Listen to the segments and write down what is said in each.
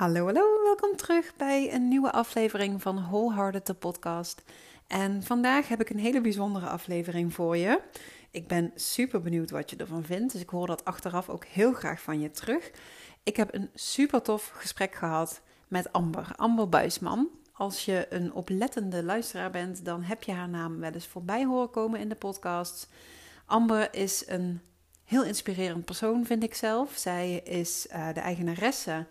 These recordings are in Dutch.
Hallo, hallo, welkom terug bij een nieuwe aflevering van Wholehearted de podcast. En vandaag heb ik een hele bijzondere aflevering voor je. Ik ben super benieuwd wat je ervan vindt, dus ik hoor dat achteraf ook heel graag van je terug. Ik heb een super tof gesprek gehad met Amber, Amber Buisman. Als je een oplettende luisteraar bent, dan heb je haar naam wel eens voorbij horen komen in de podcast. Amber is een heel inspirerend persoon, vind ik zelf. Zij is uh, de eigenaresse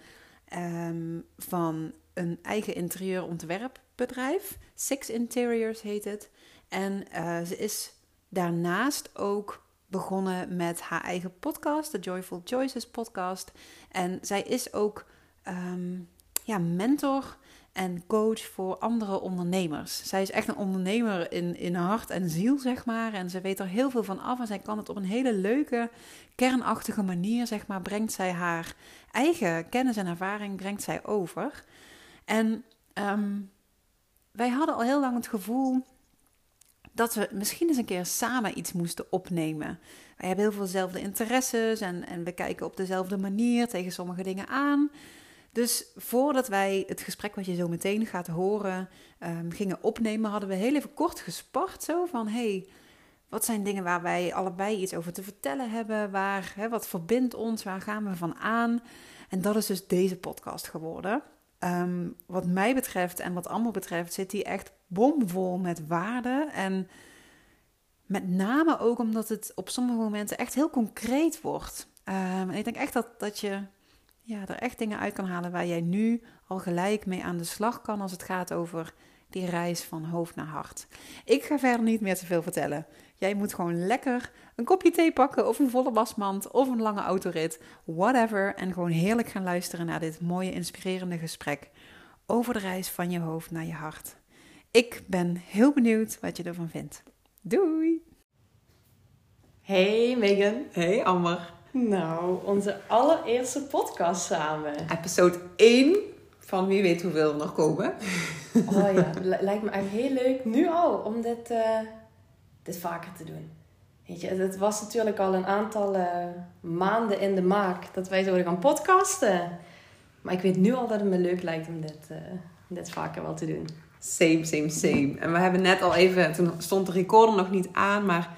um, van een eigen interieurontwerpbedrijf. Six Interiors heet het. En uh, ze is daarnaast ook begonnen met haar eigen podcast, de Joyful Choices podcast. En zij is ook um, ja, mentor en coach voor andere ondernemers. Zij is echt een ondernemer in, in hart en ziel, zeg maar. En ze weet er heel veel van af en zij kan het op een hele leuke, kernachtige manier, zeg maar, brengt zij haar eigen kennis en ervaring brengt zij over. En um, wij hadden al heel lang het gevoel dat we misschien eens een keer samen iets moesten opnemen. Wij hebben heel veel dezelfde interesses en, en we kijken op dezelfde manier tegen sommige dingen aan. Dus voordat wij het gesprek wat je zo meteen gaat horen um, gingen opnemen, hadden we heel even kort gespart. Zo van, hey, wat zijn dingen waar wij allebei iets over te vertellen hebben? Waar, hè, wat verbindt ons? Waar gaan we van aan? En dat is dus deze podcast geworden. Um, wat mij betreft en wat allemaal betreft zit die echt bomvol met waarde. En met name ook omdat het op sommige momenten echt heel concreet wordt. Um, en ik denk echt dat, dat je ja, er echt dingen uit kan halen waar jij nu al gelijk mee aan de slag kan als het gaat over die reis van hoofd naar hart. Ik ga verder niet meer te veel vertellen. Jij moet gewoon lekker een kopje thee pakken of een volle wasmand of een lange autorit, whatever, en gewoon heerlijk gaan luisteren naar dit mooie, inspirerende gesprek over de reis van je hoofd naar je hart. Ik ben heel benieuwd wat je ervan vindt. Doei! Hey Megan. Hey Amber. Nou, onze allereerste podcast samen. Episode 1 van wie weet hoeveel er nog komen. Oh ja, lijkt me echt heel leuk nu al om dit, uh, dit vaker te doen. Weet je, het was natuurlijk al een aantal uh, maanden in de maak dat wij zouden gaan podcasten. Maar ik weet nu al dat het me leuk lijkt om dit, uh, dit vaker wel te doen. Same, same, same. En we hebben net al even, toen stond de recorder nog niet aan, maar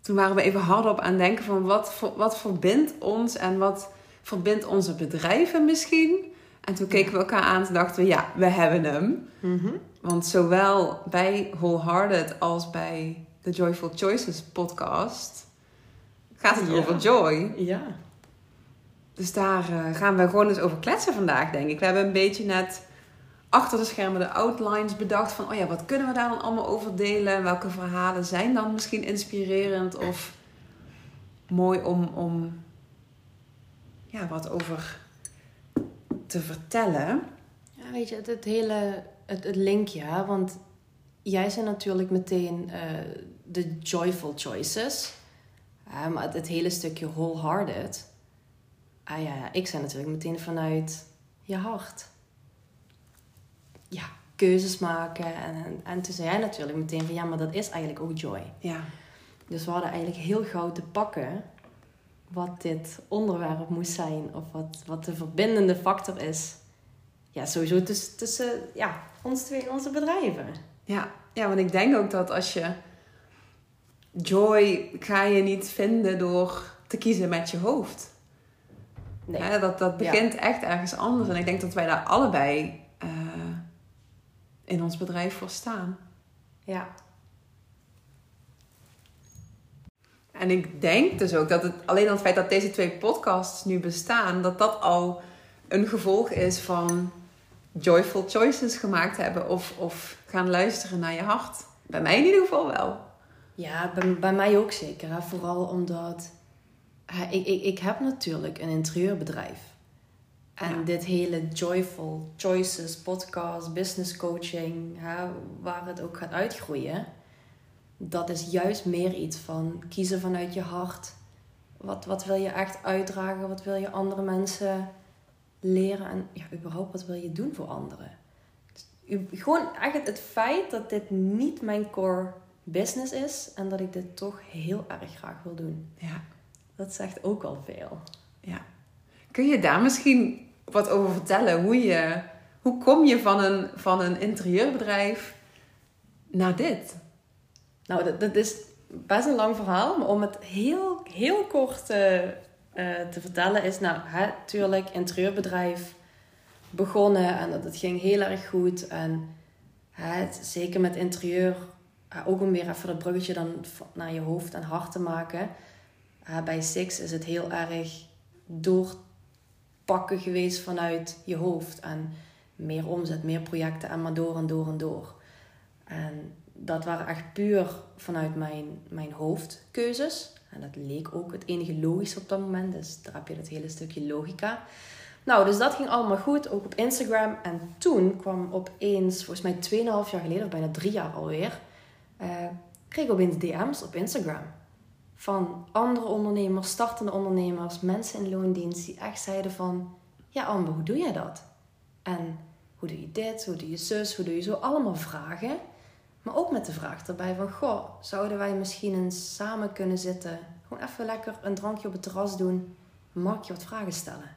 toen waren we even hardop aan het denken van wat, wat verbindt ons en wat verbindt onze bedrijven misschien. En toen keken we elkaar aan en dachten we, ja, we hebben hem. Mm Want zowel bij Wholehearted als bij de Joyful Choices podcast gaat het over joy. Ja. Dus daar uh, gaan we gewoon eens over kletsen vandaag, denk ik. We hebben een beetje net achter de schermen de outlines bedacht van, oh ja, wat kunnen we daar dan allemaal over delen? Welke verhalen zijn dan misschien inspirerend of mooi om, om ja, wat over te vertellen? Ja, weet je, het, hele, het, linkje, want jij zei natuurlijk meteen uh, de joyful choices, maar het, het, hele stukje wholehearted, ah ja, ik zei natuurlijk meteen vanuit je hart ja, keuzes maken. En, en, en toen zei jij natuurlijk meteen van ja, maar dat is eigenlijk ook joy. Ja. Dus we hadden eigenlijk heel gauw te pakken wat dit onderwerp moest zijn. Of wat, wat de verbindende factor is. Ja, sowieso tussen, tussen ja, ons twee en onze bedrijven. Ja. ja, want ik denk ook dat als je joy ga je niet vinden door te kiezen met je hoofd. Nee. dat, dat begint echt ergens anders. En ik denk dat wij daar allebei in ons bedrijf voor staan. Ja. En ik denk dus ook dat het alleen al het feit dat deze twee podcasts nu bestaan, dat dat al een gevolg is van joyful choices gemaakt hebben of, of gaan luisteren naar je hart. Bij mij in ieder geval wel. Ja, bij, bij mij ook zeker. Hè? Vooral omdat ik, ik, ik heb natuurlijk een interieurbedrijf. En dit hele Joyful Choices podcast, business coaching, hè, waar het ook gaat uitgroeien, dat is juist meer iets van kiezen vanuit je hart. Wat, wat wil je echt uitdragen? Wat wil je andere mensen leren? En ja, überhaupt, wat wil je doen voor anderen? gewoon eigenlijk het feit dat dit niet mijn core business is en dat ik dit toch heel erg graag wil doen. Ja. Dat zegt ook al veel. Ja. Kun je daar misschien wat over vertellen. Hoe, je, hoe kom je van een, van een interieurbedrijf naar dit? Nou, dat, dat is best een lang verhaal, maar om het heel, heel kort uh, te vertellen is, nou, natuurlijk, interieurbedrijf begonnen en dat, ging heel erg goed. En het, zeker met interieur, ook om weer even dat bruggetje dan naar je hoofd en hart te maken. bij Six is het heel erg doorpakken geweest vanuit je hoofd. En meer omzet, meer projecten en maar door en door en door. En dat waren echt puur vanuit mijn, mijn hoofdkeuzes. En dat leek ook het enige logisch op dat moment. Dus daar heb je dat hele stukje logica. Nou, dus dat ging allemaal goed, ook op Instagram. En toen kwam opeens, volgens mij 2,5 jaar geleden, of bijna drie jaar alweer, uh, kreeg ik opeens DM's op Instagram. Van andere ondernemers, startende ondernemers, mensen in loondienst, die echt zeiden van... Ja, Amber, hoe doe jij dat? En hoe doe je dit? Hoe doe je zus? Hoe doe je zo? Allemaal vragen. Maar ook met de vraag erbij van... Goh, zouden wij misschien eens samen kunnen zitten? Gewoon even lekker een drankje op het terras doen. Mag je wat vragen stellen?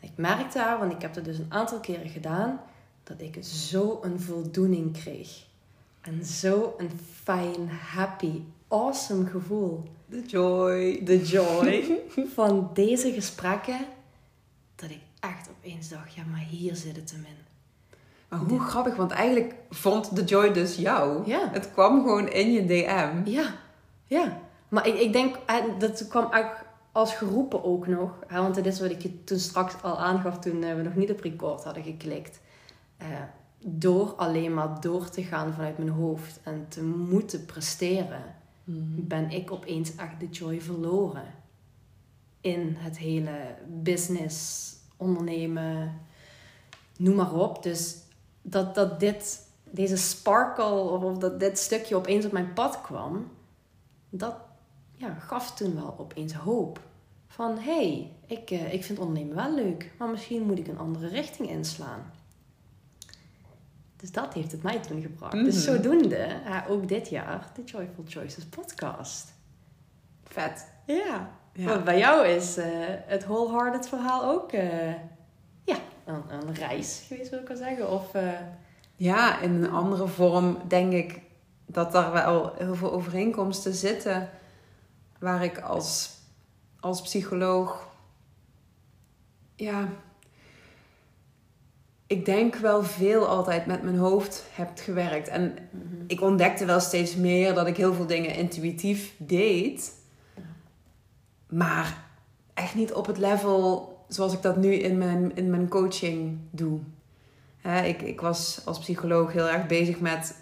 En ik merkte daar, want ik heb dat dus een aantal keren gedaan... dat ik zo een voldoening kreeg. En zo een fijn, happy, awesome gevoel. De joy. De joy van deze gesprekken. Dat ik echt opeens dacht, ja, maar hier zit het hem in. Maar hoe grappig, want eigenlijk vond de joy dus jou. Ja. Het kwam gewoon in je DM. Ja, ja. Maar ik, ik denk, dat kwam eigenlijk als geroepen ook nog. Want dit is wat ik je toen straks al aangaf toen we nog niet op record hadden geklikt. Uh, door alleen maar door te gaan vanuit mijn hoofd en te moeten presteren, mhm. ben ik opeens echt de joy verloren. In het hele business, ondernemen, noem maar op. Dus dat, dat dit, deze sparkle of dat dit stukje opeens op mijn pad kwam, dat ja, gaf toen wel opeens hoop. Van hé, hey, ik, uh, ik vind ondernemen wel leuk, maar misschien moet ik een andere richting inslaan. Dus dat heeft het mij toen gebracht. Dus mhm. zodoende, ook dit jaar, de Joyful Choices podcast. Vet. Ja. ja. bij jou is uh, het wholehearted verhaal ook uh, ja, een, een, reis geweest, wil ik wel zeggen. Of, uh... Ja, in een andere vorm denk ik dat daar wel heel veel overeenkomsten zitten. Waar ik als, als psycholoog ja, ik denk wel veel altijd met mijn hoofd heb gewerkt. En mhm. ik ontdekte wel steeds meer dat ik heel veel dingen intuïtief deed. Maar echt niet op het level zoals ik dat nu in mijn, in mijn coaching doe. ik, ik was als psycholoog heel erg bezig met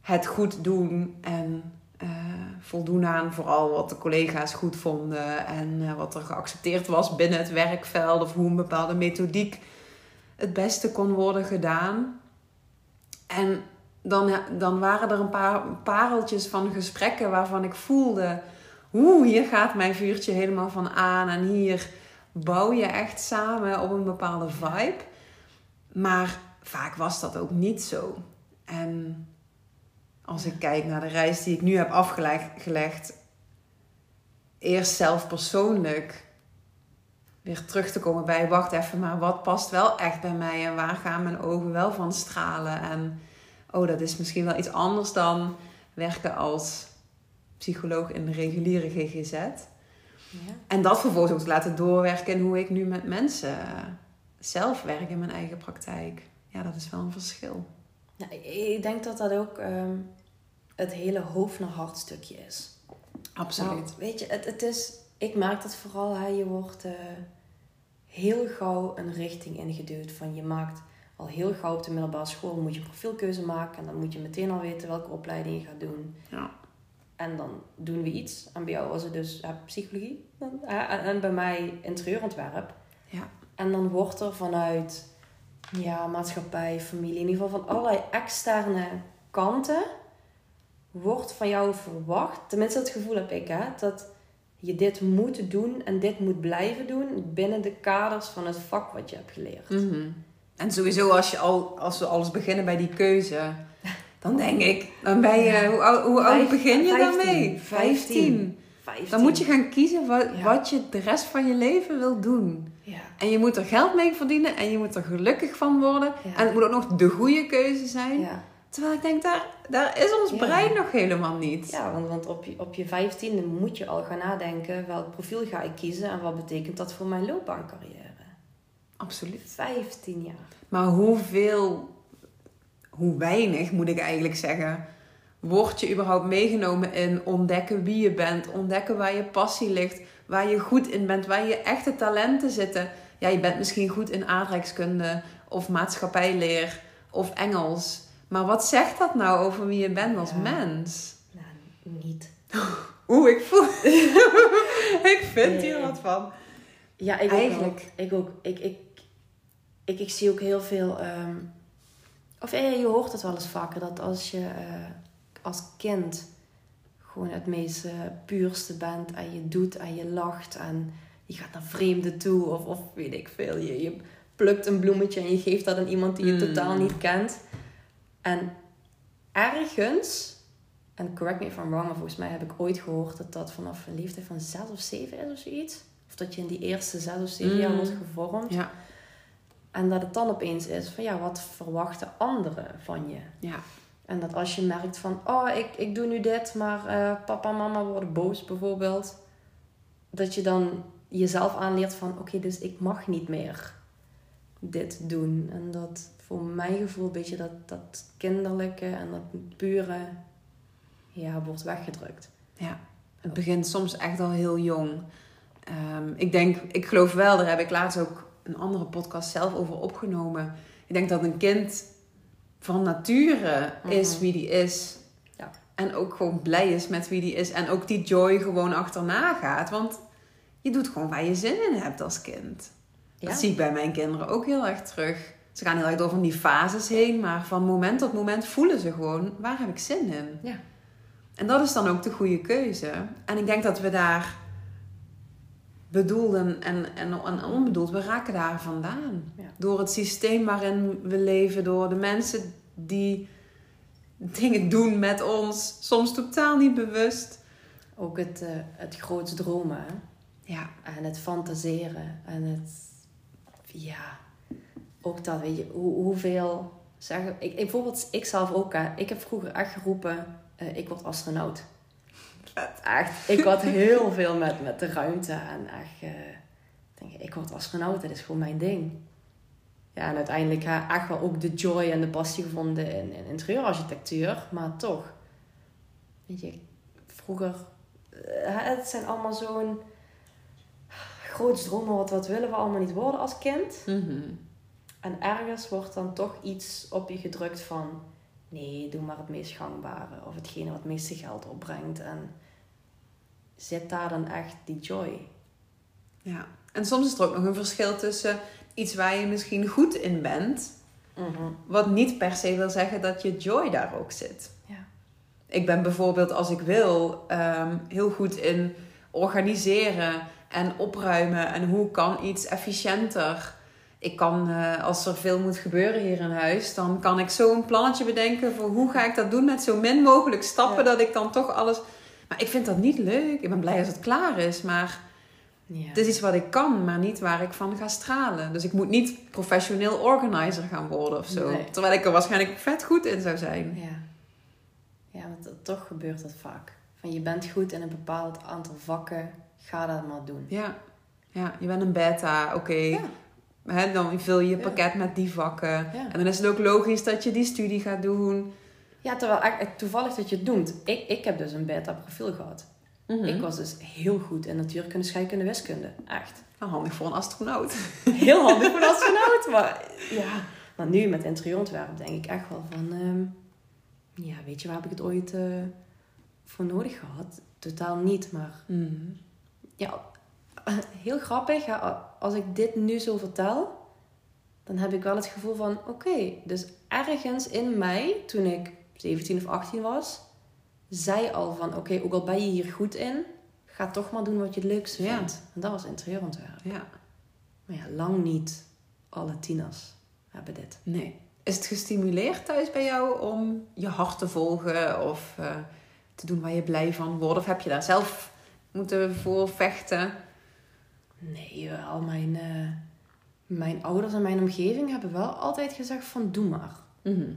het goed doen en uh, voldoen aan vooral wat de collega's goed vonden en uh, wat er geaccepteerd was binnen het werkveld of hoe een bepaalde methodiek het beste kon worden gedaan. En dan, dan waren er een paar pareltjes van gesprekken waarvan ik voelde: oeh, hier gaat mijn vuurtje helemaal van aan. En hier bouw je echt samen op een bepaalde vibe. Maar vaak was dat ook niet zo. En als ik kijk naar de reis die ik nu heb afgelegd, eerst zelf persoonlijk weer terug te komen bij, wacht even, maar wat past wel echt bij mij en waar gaan mijn ogen wel van stralen? En oh, dat is misschien wel iets anders dan werken als psycholoog in de reguliere GGZ. Ja. En dat vervolgens ook te laten doorwerken in hoe ik nu met mensen zelf werk in mijn eigen praktijk. Ja, dat is wel een verschil. Ja, ik denk dat dat ook ehm, het hele hoofd naar hart stukje is. Absoluut. Nou, weet je, het, het is ik merk dat vooral, hè, je wordt uh, heel gauw een richting ingeduwd. Van je maakt al heel gauw op de middelbare school moet je profielkeuze maken. En dan moet je meteen al weten welke opleiding je gaat doen. Ja. En dan doen we iets. En bij jou was het dus psychologie. en, bij mij interieurontwerp. Ja. En dan wordt er vanuit ja, maatschappij, familie, in ieder geval van allerlei externe kanten, wordt van jou verwacht. Tenminste, dat gevoel heb ik, hè, dat je dit moet doen en dit moet blijven doen binnen de kaders van het vak wat je hebt geleerd. Mhm. En sowieso als, je al, als we alles beginnen bij die keuze, dan denk ik, dan ben je, hoe, oud, hoe oud begin je dan mee? 15. 15. Dan moet je gaan kiezen wat, Ja. wat je de rest van je leven wil doen. Ja. En je moet er geld mee verdienen en je moet er gelukkig van worden. Ja. En het moet ook nog de goede keuze zijn. Terwijl ik denk, daar, daar is ons Ja. brein nog helemaal niet. Ja, want, want op, je, op je vijftiende moet je al gaan nadenken welk profiel ga ik kiezen en wat betekent dat voor mijn loopbaancarrière. Absoluut. 15 jaar. Maar hoeveel, hoe weinig moet ik eigenlijk zeggen, word je überhaupt meegenomen in ontdekken wie je bent, ontdekken waar je passie ligt, waar je goed in bent, waar je echte talenten zitten. Ja, je bent misschien goed in aardrijkskunde of maatschappijleer of Engels. Maar wat zegt dat nou over wie je bent als Ja. mens? Nou, niet. Oeh, ik voel. ik vind hier wat van. Ja, ik Eigenlijk. ook. Ik ook. Ik, ik, ik, ik zie ook heel veel. ehm, of je hoort het wel eens vaker dat als je eh, als kind gewoon het meest eh, puurste bent en je doet en je lacht en je gaat naar vreemden toe of, of weet ik veel. Je, je plukt een bloemetje en je geeft dat aan iemand die je Mm. totaal niet kent. En ergens, en correct me if I'm wrong, maar volgens mij heb ik ooit gehoord dat dat vanaf een leeftijd van zes of zeven is of zoiets. Of dat je in die eerste zes of zeven jaar Mm. wordt gevormd. Ja. En dat het dan opeens is van ja, wat verwachten anderen van je? Ja. En dat als je merkt van, oh, ik, ik doe nu dit, maar eh, papa en mama worden boos bijvoorbeeld. Dat je dan jezelf aanleert van, oké, dus ik mag niet meer dit doen. En dat voor mijn gevoel een beetje dat, dat kinderlijke en dat pure, ja, wordt weggedrukt. Ja, het begint soms echt al heel jong. Ehm, ik denk, ik geloof wel, daar heb ik laatst ook een andere podcast zelf over opgenomen. Ik denk dat een kind van nature is Mhm. wie die is. Ja. En ook gewoon blij is met wie die is. En ook die joy gewoon achterna gaat. Want je doet gewoon waar je zin in hebt als kind. Ja? Dat zie ik bij mijn kinderen ook heel erg terug. Ze gaan heel erg door van die fases heen. Maar van moment tot moment voelen ze gewoon, waar heb ik zin in? Ja. En dat is dan ook de goede keuze. En ik denk dat we daar bedoeld en, en, en, onbedoeld, we raken daar vandaan. Ja. Door het systeem waarin we leven, door de mensen die dingen doen met ons, soms totaal niet bewust. Ook het, eh, het groots dromen, hè? Ja, En het fantaseren. En het... Ja. Ook dat, weet je. Hoe, hoeveel... Zeggen, ik, ik, bijvoorbeeld, ik zelf ook, hè. Ik heb vroeger echt geroepen... eh, ik word astronaut. Echt. Ik had heel veel met, met de ruimte. En echt... eh, denk, ik, ik word astronaut. Dat is gewoon mijn ding. Ja, en uiteindelijk ik echt wel ook de joy en de passie gevonden in, in interieurarchitectuur. Maar toch. Weet je, vroeger... eh, het zijn allemaal zo'n groots dromen, wat, wat willen we allemaal niet worden als kind. Mhm. En ergens wordt dan toch iets op je gedrukt van... Nee, doe maar het meest gangbare. Of hetgene wat het meeste geld opbrengt. En zit daar dan echt die joy? ja. En soms is er ook nog een verschil tussen iets waar je misschien goed in bent, wat niet per se wil zeggen dat je joy daar ook zit. Ja. Ik ben bijvoorbeeld, als ik wil, ehm, heel goed in organiseren en opruimen. En hoe kan iets efficiënter? Ik kan, eh, als er veel moet gebeuren hier in huis, dan kan ik zo een plannetje bedenken voor hoe ga ik dat doen met zo min mogelijk stappen, Ja. dat ik dan toch alles. Maar ik vind dat niet leuk. Ik ben blij als het klaar is, maar Ja. het is iets wat ik kan, maar niet waar ik van ga stralen. Dus ik moet niet professioneel organizer gaan worden of zo. Nee. Terwijl ik er waarschijnlijk vet goed in zou zijn. Ja. Ja, want toch gebeurt dat vaak. Van je bent goed in een bepaald aantal vakken, ga dat maar doen. Ja, ja je bent een beta, oké. Ja. Hè, dan vul je je Ja. pakket met die vakken. En dan is het ook logisch dat je die studie gaat doen. Ja, terwijl toevallig dat je het doet. Ik, ik heb dus een beta-profiel gehad. Mhm. Ik was dus heel goed in natuurkunde, scheikunde, wiskunde. Echt. Nou, handig voor een astronaut. Heel handig voor een astronaut. Maar ja, maar nu met interieurontwerp denk ik echt wel van... ehm, ja, weet je, waar heb ik het ooit eh, voor nodig gehad? Totaal niet, maar Mhm. ja, heel grappig. Ja, als ik dit nu zo vertel, dan heb ik wel het gevoel van: oké, dus ergens in mij, toen ik 17 of 18 was, zei al van: oké, ook al ben je hier goed in, ga toch maar doen wat je het leukste Ja. vindt. En dat was interieurontwerp. Ja, Maar ja, lang niet alle tieners hebben dit. nee. Is het gestimuleerd thuis bij jou om je hart te volgen of eh, te doen waar je blij van wordt? Of heb je daar zelf moeten voorvechten? Nee, al mijn, eh, mijn ouders en mijn omgeving hebben wel altijd gezegd van doe maar. Mhm.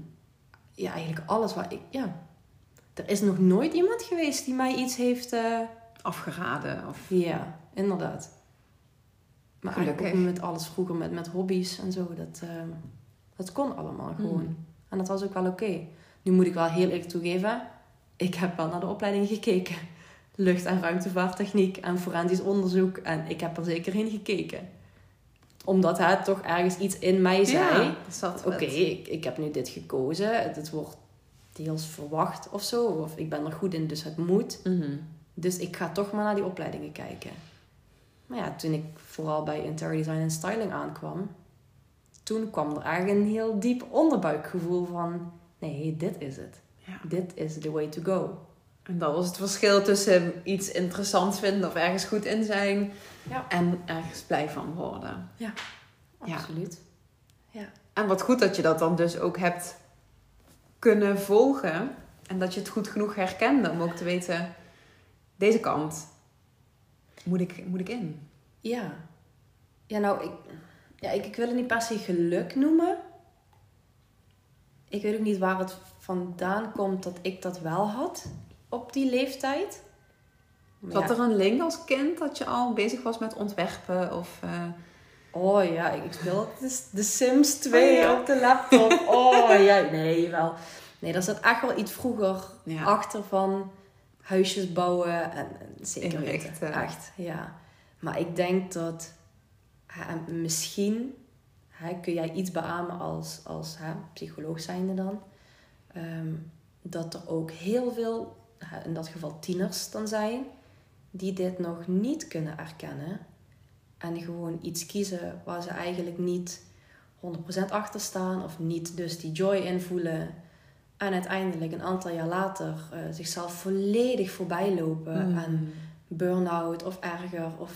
Ja, eigenlijk alles waar ik... Ja. Er is nog nooit iemand geweest die mij iets heeft... eh, Afgeraden of... Ja, inderdaad. Maar ook met alles vroeger, met, met hobby's en zo. Dat, eh, dat kon allemaal gewoon. Mhm. En dat was ook wel oké. Nu moet ik wel heel eerlijk toegeven, ik heb wel naar de opleiding gekeken. Lucht- en ruimtevaarttechniek en forensisch onderzoek. En ik heb er zeker in gekeken. Omdat het toch ergens iets in mij zei. Ja, Oké, ik, ik heb nu dit gekozen. Het wordt deels verwacht of zo. Of ik ben er goed in, dus het moet. Mhm. Dus ik ga toch maar naar die opleidingen kijken. Maar ja, toen ik vooral bij interior design en styling aankwam, toen kwam er eigenlijk een heel diep onderbuikgevoel van: nee, dit is het. Ja. Dit is the way to go. En dat was het verschil tussen iets interessant vinden of ergens goed in zijn Ja. en ergens blij van worden. Ja. Absoluut. En wat goed dat je dat dan dus ook hebt kunnen volgen en dat je het goed genoeg herkende om ook te weten, deze kant moet ik, moet ik in. Ja. Ja, nou, ik, ja, ik, ik wil het niet per se geluk noemen. Ik weet ook niet waar het vandaan komt dat ik dat wel had op die leeftijd. Zat ja, er een link als kind dat je al bezig was met ontwerpen of... eh, Oh ja, ik speel de, Sims 2 Oh ja. op de laptop. Oh ja, nee, wel. Nee, daar zat echt wel iets vroeger ja. achter van huisjes bouwen en, en zeker weten. Inrichten. Echt, ja. Maar ik denk dat hè, misschien hè, kun jij iets beamen als, als hè, psycholoog zijnde dan. ehm, dat er ook heel veel, in dat geval tieners dan zijn, die dit nog niet kunnen erkennen. En gewoon iets kiezen waar ze eigenlijk niet 100% achter staan of niet dus die joy in voelen. En uiteindelijk een aantal jaar later eh, zichzelf volledig voorbij lopen Mm. aan burn-out of erger. Of...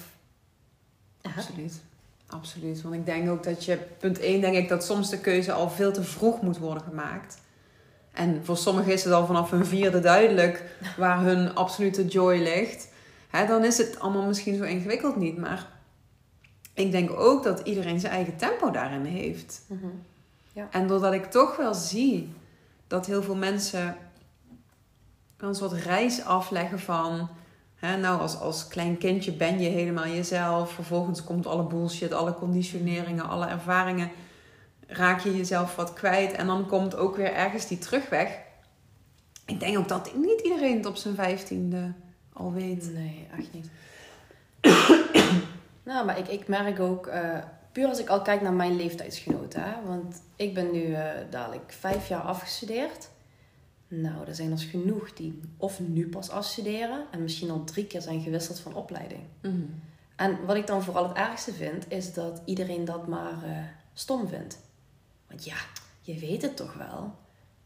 Ja. Absoluut. Absoluut. Want ik denk ook dat je, punt 1 denk ik dat soms de keuze al veel te vroeg moet worden gemaakt. En voor sommigen is het al vanaf hun vierde duidelijk waar hun absolute joy ligt. Hè, dan is het allemaal misschien zo ingewikkeld niet. Maar ik denk ook dat iedereen zijn eigen tempo daarin heeft. Mhm. En doordat ik toch wel zie dat heel veel mensen een soort reis afleggen van. Hè, nou, als, als klein kindje ben je helemaal jezelf. Vervolgens komt alle bullshit, alle conditioneringen, alle ervaringen. Raak je jezelf wat kwijt. En dan komt ook weer ergens die terugweg. Ik denk ook dat niet iedereen het op zijn vijftiende al weet. Nee, echt niet. nou, maar ik, ik merk ook, eh, puur als ik al kijk naar mijn leeftijdsgenoten, hè, want ik ben nu eh, dadelijk vijf jaar afgestudeerd. Nou, er zijn er genoeg die of nu pas afstuderen en misschien al drie keer zijn gewisseld van opleiding. Mhm. En wat ik dan vooral het ergste vind, is dat iedereen dat maar eh, stom vindt. Want ja, je weet het toch wel.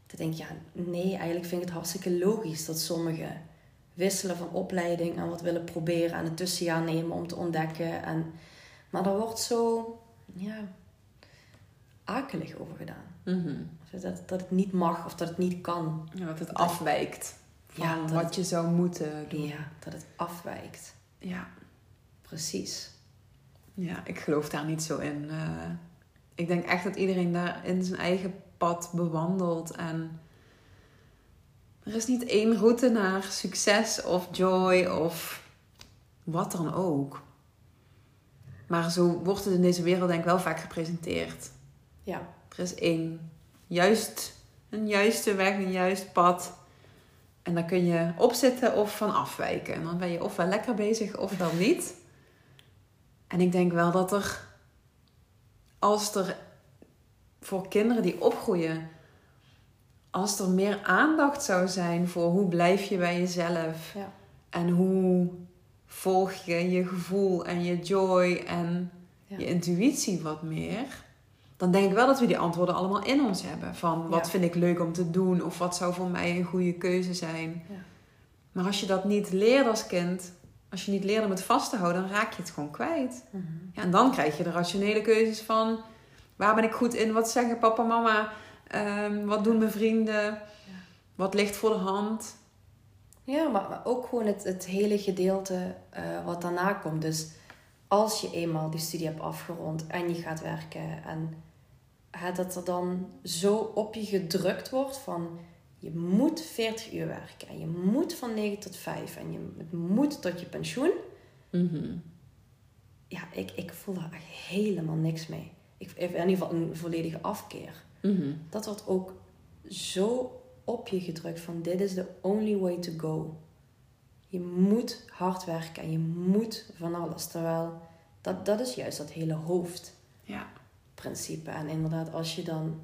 Dan denk ik, ja, nee, eigenlijk vind ik het hartstikke logisch dat sommigen wisselen van opleiding en wat willen proberen en een tussenjaar nemen om te ontdekken. En, maar daar wordt zo, ja, akelig over gedaan. Mhm. Dat, dat het niet mag of dat het niet kan. Ja, dat het afwijkt van Ja, wat het- je zou moeten doen. Ja, dat het afwijkt. ja. Precies. Ja, ik geloof daar niet zo in. Eh, ik denk echt dat iedereen daar in zijn eigen pad bewandelt. En er is niet één route naar succes of joy of wat dan ook. Maar zo wordt het in deze wereld denk ik wel vaak gepresenteerd. Ja. Er is één juist, een juiste weg, een juist pad. En daar kun je op zitten of van afwijken. En dan ben je ofwel lekker bezig ofwel niet. En ik denk wel dat er, als er voor kinderen die opgroeien, als er meer aandacht zou zijn voor hoe blijf je bij jezelf Ja. en hoe volg je je gevoel en je joy en Ja. je intuïtie wat meer, dan denk ik wel dat we die antwoorden allemaal in ons hebben. Van wat Ja. vind ik leuk om te doen of wat zou voor mij een goede keuze zijn. Maar als je dat niet leert als kind, als je niet leert om het vast te houden, dan raak je het gewoon kwijt. Mhm. Ja, en dan krijg je de rationele keuzes van waar ben ik goed in, wat zeggen papa, mama, Ehm, wat doen mijn vrienden, wat ligt voor de hand. Ja, maar, maar ook gewoon het, het hele gedeelte eh, wat daarna komt. Dus als je eenmaal die studie hebt afgerond en je gaat werken en hè, dat er dan zo op je gedrukt wordt van je moet 40 uur werken en je moet van 9 tot 5 en je het moet tot je pensioen. Mhm. Ja, ik, ik voel daar echt helemaal niks mee. Ik, in ieder geval een volledige afkeer. Mhm. Dat wordt ook zo op je gedrukt van dit is the only way to go. Je moet hard werken en je moet van alles. Terwijl dat, dat is juist dat hele hoofdprincipe. Ja. En inderdaad, als je dan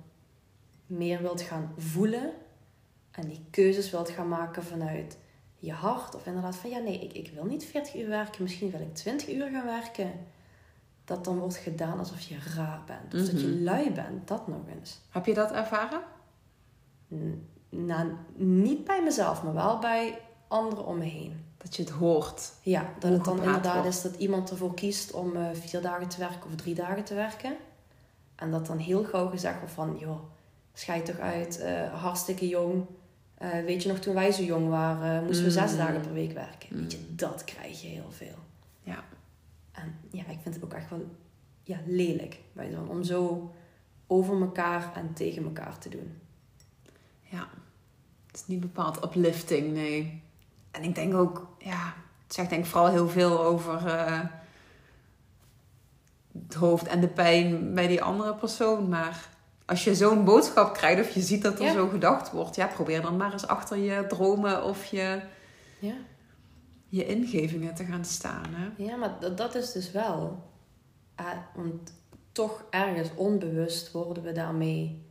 meer wilt gaan voelen en die keuzes wilt gaan maken vanuit je hart, of inderdaad van ja, nee, ik, ik wil niet 40 uur werken, misschien wil ik 20 uur gaan werken. Dat dan wordt gedaan alsof je raar bent, of dat je Mhm. lui bent, dat nog eens. Heb je dat ervaren? N- Nou, niet bij mezelf, maar wel bij anderen om me heen. Dat je het hoort. Ja, dat het dan inderdaad wordt. is dat iemand ervoor kiest om eh, vier dagen te werken of drie dagen te werken. En dat dan heel gauw gezegd wordt van, joh, schijt toch uit, eh, hartstikke jong. Eh, weet je nog, toen wij zo jong waren, moesten we zes Mm. dagen per week werken. Mm. Weet je, dat krijg je heel veel. Ja. En ja, ik vind het ook echt wel ja, lelijk bij zo'n, om zo over elkaar en tegen elkaar te doen. Ja. Het is niet bepaald uplifting, nee. En ik denk ook, ja, het zegt denk ik vooral heel veel over eh, het hoofd en de pijn bij die andere persoon. Maar als je zo'n boodschap krijgt of je ziet dat er Ja. zo gedacht wordt, ja, probeer dan maar eens achter je dromen of je, Ja. je ingevingen te gaan staan. Hè? Ja, maar dat, dat is dus wel. eh, want toch ergens onbewust worden we daarmee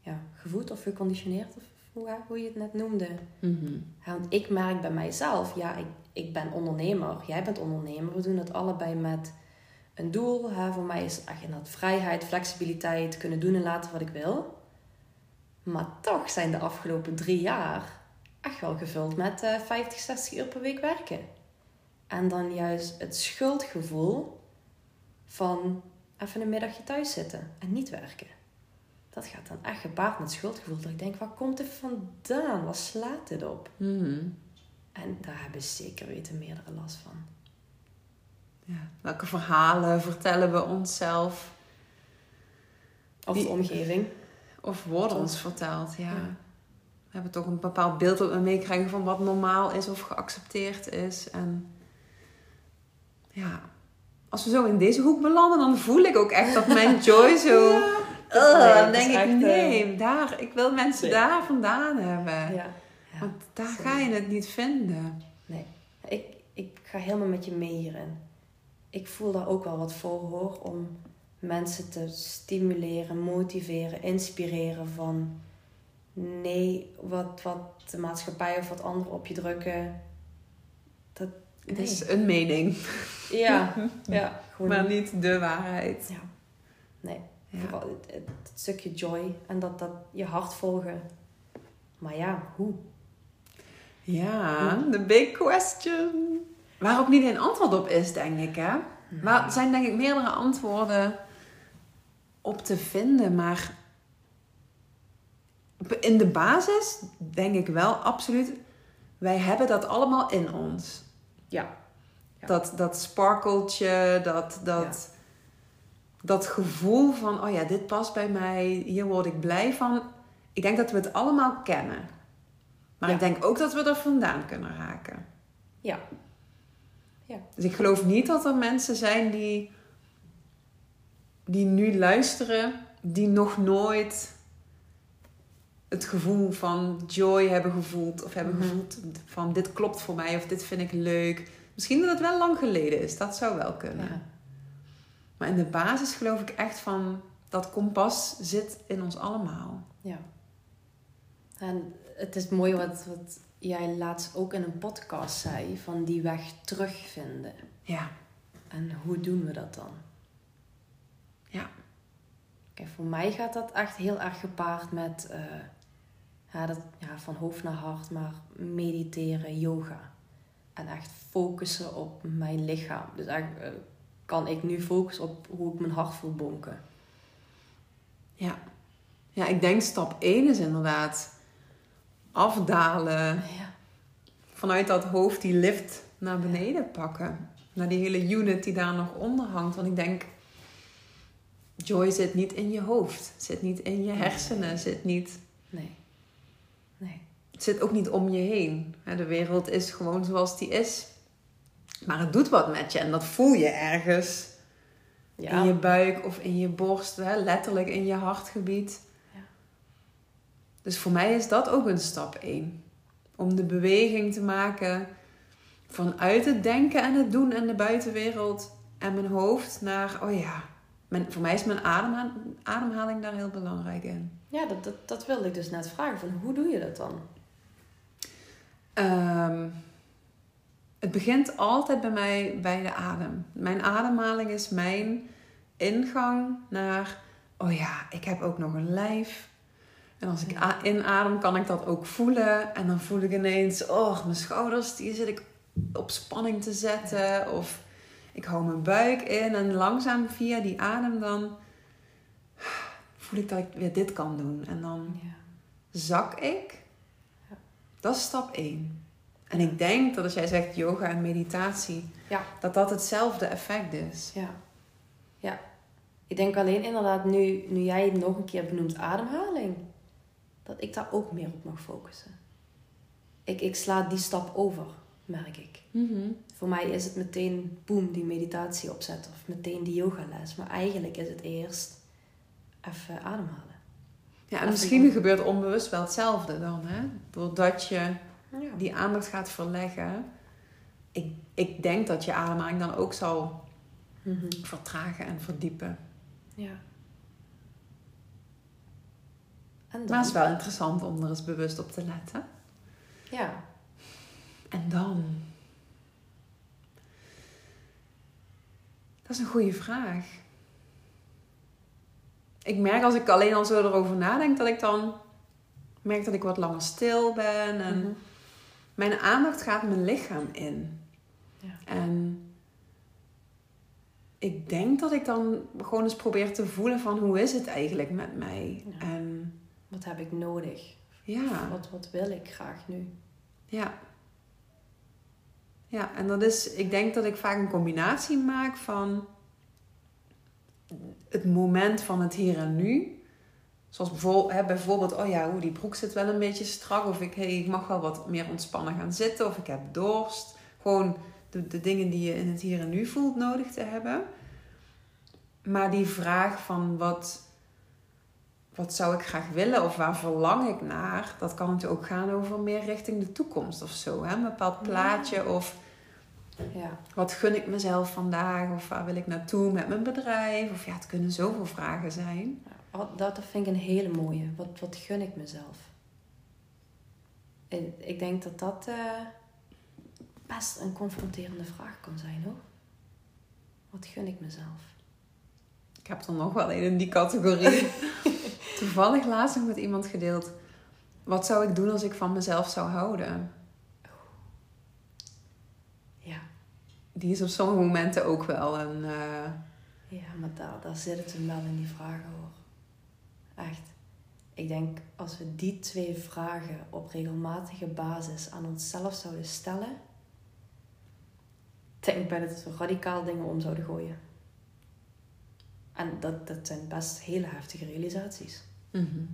ja, gevoed of geconditioneerd, of hoe, hoe je het net noemde. Mhm. Ja, want ik merk bij mijzelf, ja, ik, ik ben ondernemer, jij bent ondernemer. We doen het allebei met een doel. Hè. Voor mij is echt inderdaad vrijheid, flexibiliteit, kunnen doen en laten wat ik wil. Maar toch zijn de afgelopen drie jaar echt wel gevuld met eh 50, 60 uur per week werken. En dan juist het schuldgevoel van even een middagje thuis zitten en niet werken. Dat gaat dan echt gepaard met schuldgevoel. Dat ik denk, waar komt dit vandaan? Waar slaat dit op? Mhm. En daar hebben zeker weten meerdere last van. Ja. Welke verhalen vertellen we onszelf Of Die- de omgeving. of worden ons verteld? Ja. Ja. We hebben toch een bepaald beeld dat we meekrijgen van wat normaal is of geaccepteerd is. En ja, als we zo in deze hoek belanden, dan voel ik ook echt dat mijn joy zo. Ja. Ugh, Nee, dan denk ik, nee, daar, ik wil mensen Nee. daar vandaan hebben. Ja. ja. Want daar sorry. ga je het niet vinden. Nee. Ik, ik ga helemaal met je mee hierin. Ik voel daar ook wel wat voor hoor. Om mensen te stimuleren, motiveren, inspireren van... Nee, wat, wat de maatschappij of wat anderen op je drukken... Dat, Het is een mening, Ja, ja. Gewoon, maar niet de waarheid. Ja. Nee. Ja. Vooral het, het, het stukje joy en dat, dat je hart volgen. Maar ja, hoe? Ja, the big question. Waar ook niet een antwoord op is, denk ik. Hè? Maar er zijn denk ik meerdere antwoorden op te vinden. Maar in de basis denk ik wel absoluut... Wij hebben dat allemaal in ons. Ja. Ja. Dat, dat sparkeltje, dat, dat, dat gevoel van... Oh ja, dit past bij mij, hier word ik blij van. Ik denk dat we het allemaal kennen. Maar Ja. ik denk ook dat we er vandaan kunnen raken. Ja. Dus ik geloof niet dat er mensen zijn die, die nu luisteren, die nog nooit het gevoel van joy hebben gevoeld. Of hebben Mhm. gevoeld van dit klopt voor mij of dit vind ik leuk. Misschien dat het wel lang geleden is, dat zou wel kunnen. ja. Maar in de basis geloof ik echt van dat kompas zit in ons allemaal. Ja. En het is mooi wat, wat jij laatst ook in een podcast zei, van die weg terugvinden. Ja, En hoe doen we dat dan? Ja. Kijk, voor mij gaat dat echt heel erg gepaard met eh, ja, dat, ja, van hoofd naar hart, maar mediteren, yoga. En echt focussen op mijn lichaam. Dus eigenlijk eh, kan ik nu focussen op hoe ik mijn hart voel bonken. ja. Ja, ik denk stap 1 is inderdaad afdalen Ja. vanuit dat hoofd die lift naar beneden pakken. Naar die hele unit die daar nog onder hangt. Want ik denk, joy zit niet in je hoofd. Zit niet in je hersenen. Zit niet... Nee. Nee. Het zit ook niet om je heen. De wereld is gewoon zoals die is. Maar het doet wat met je. En dat voel je ergens. Ja. In je buik of in je borst. Letterlijk in je hartgebied. Dus voor mij is dat ook een stap 1. Om de beweging te maken vanuit het denken en het doen en de buitenwereld en mijn hoofd naar, oh ja, mijn, voor mij is mijn ademha- ademhaling daar heel belangrijk in. Ja, dat, dat, dat wilde ik dus net vragen. Van hoe doe je dat dan? Ehm, het begint altijd bij mij bij de adem. Mijn ademhaling is mijn ingang naar, oh ja, ik heb ook nog een lijf. En als ik inadem, kan ik dat ook voelen. En dan voel ik ineens, oh, mijn schouders, die zit ik op spanning te zetten. Of ik hou mijn buik in. En langzaam via die adem dan voel ik dat ik weer dit kan doen. En dan zak ik. Dat is stap 1. En ik denk dat als jij zegt yoga en meditatie, Ja. dat dat hetzelfde effect is. Ja. Ja. Ik denk alleen inderdaad, nu, nu jij het nog een keer benoemt ademhaling, dat ik daar ook meer op mag focussen. Ik, ik sla die stap over, merk ik. Voor mij is het meteen, boem, die meditatie opzetten of meteen die yogales. Maar eigenlijk is het eerst even ademhalen. Ja, en misschien gebeurt onbewust wel hetzelfde dan, hè? Doordat je Ja. die aandacht gaat verleggen. Ik, ik denk dat je ademhaling dan ook zal Mhm. vertragen en verdiepen. ja. En Maar het is wel interessant om er eens bewust op te letten. Ja. En dan? Dat is een goede vraag. Ik merk als ik alleen al zo erover nadenk, dat ik dan merk dat ik wat langer stil ben. En Mhm. mijn aandacht gaat mijn lichaam in. Ja. En ik denk dat ik dan gewoon eens probeer te voelen van hoe is het eigenlijk met mij. Ja. En Wat heb ik nodig? ja, Wat, wat wil ik graag nu? ja. Ja, en dat is, ik denk dat ik vaak een combinatie maak van het moment van het hier en nu. Zoals bijvoorbeeld, oh ja, hoe die broek zit wel een beetje strak. Of ik, hey, ik mag wel wat meer ontspannen gaan zitten. Of ik heb dorst. Gewoon de, de dingen die je in het hier en nu voelt nodig te hebben. Maar die vraag van wat, wat zou ik graag willen of waar verlang ik naar, dat kan natuurlijk ook gaan over meer richting de toekomst of zo. Hè? Een bepaald plaatje of Ja. wat gun ik mezelf vandaag of waar wil ik naartoe met mijn bedrijf. Of ja, het kunnen zoveel vragen zijn. Dat vind ik een hele mooie. Wat, wat gun ik mezelf? En ik denk dat dat eh, best een confronterende vraag kan zijn hoor. Wat gun ik mezelf? Ik heb er nog wel een in die categorie. Toevallig laatst nog met iemand gedeeld. Wat zou ik doen als ik van mezelf zou houden? Ja, Die is op sommige momenten ook wel een. eh, ja maar daar, daar zit het hem wel in die vragen hoor. Echt. Ik denk als we die twee vragen op regelmatige basis aan onszelf zouden stellen, denk ik bij dat we radicaal dingen om zouden gooien. En dat, dat zijn best hele heftige realisaties. Mhm.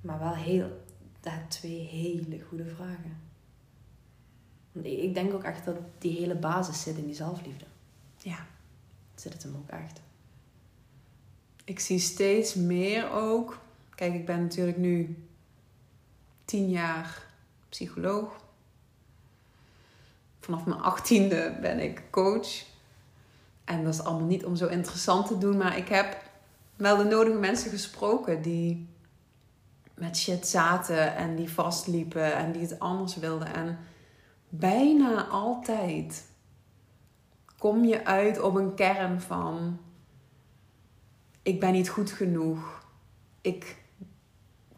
Maar wel heel, dat twee hele goede vragen. Want ik ik denk ook echt dat die hele basis zit in die zelfliefde. Ja. Zit het hem ook echt. Ik zie steeds meer ook. Kijk, ik ben natuurlijk nu tien jaar psycholoog. Vanaf mijn achttiende ben ik coach. En dat is allemaal niet om zo interessant te doen, maar ik heb wel de nodige mensen gesproken die met shit zaten en die vastliepen en die het anders wilden. En bijna altijd kom je uit op een kern van ik ben niet goed genoeg. Ik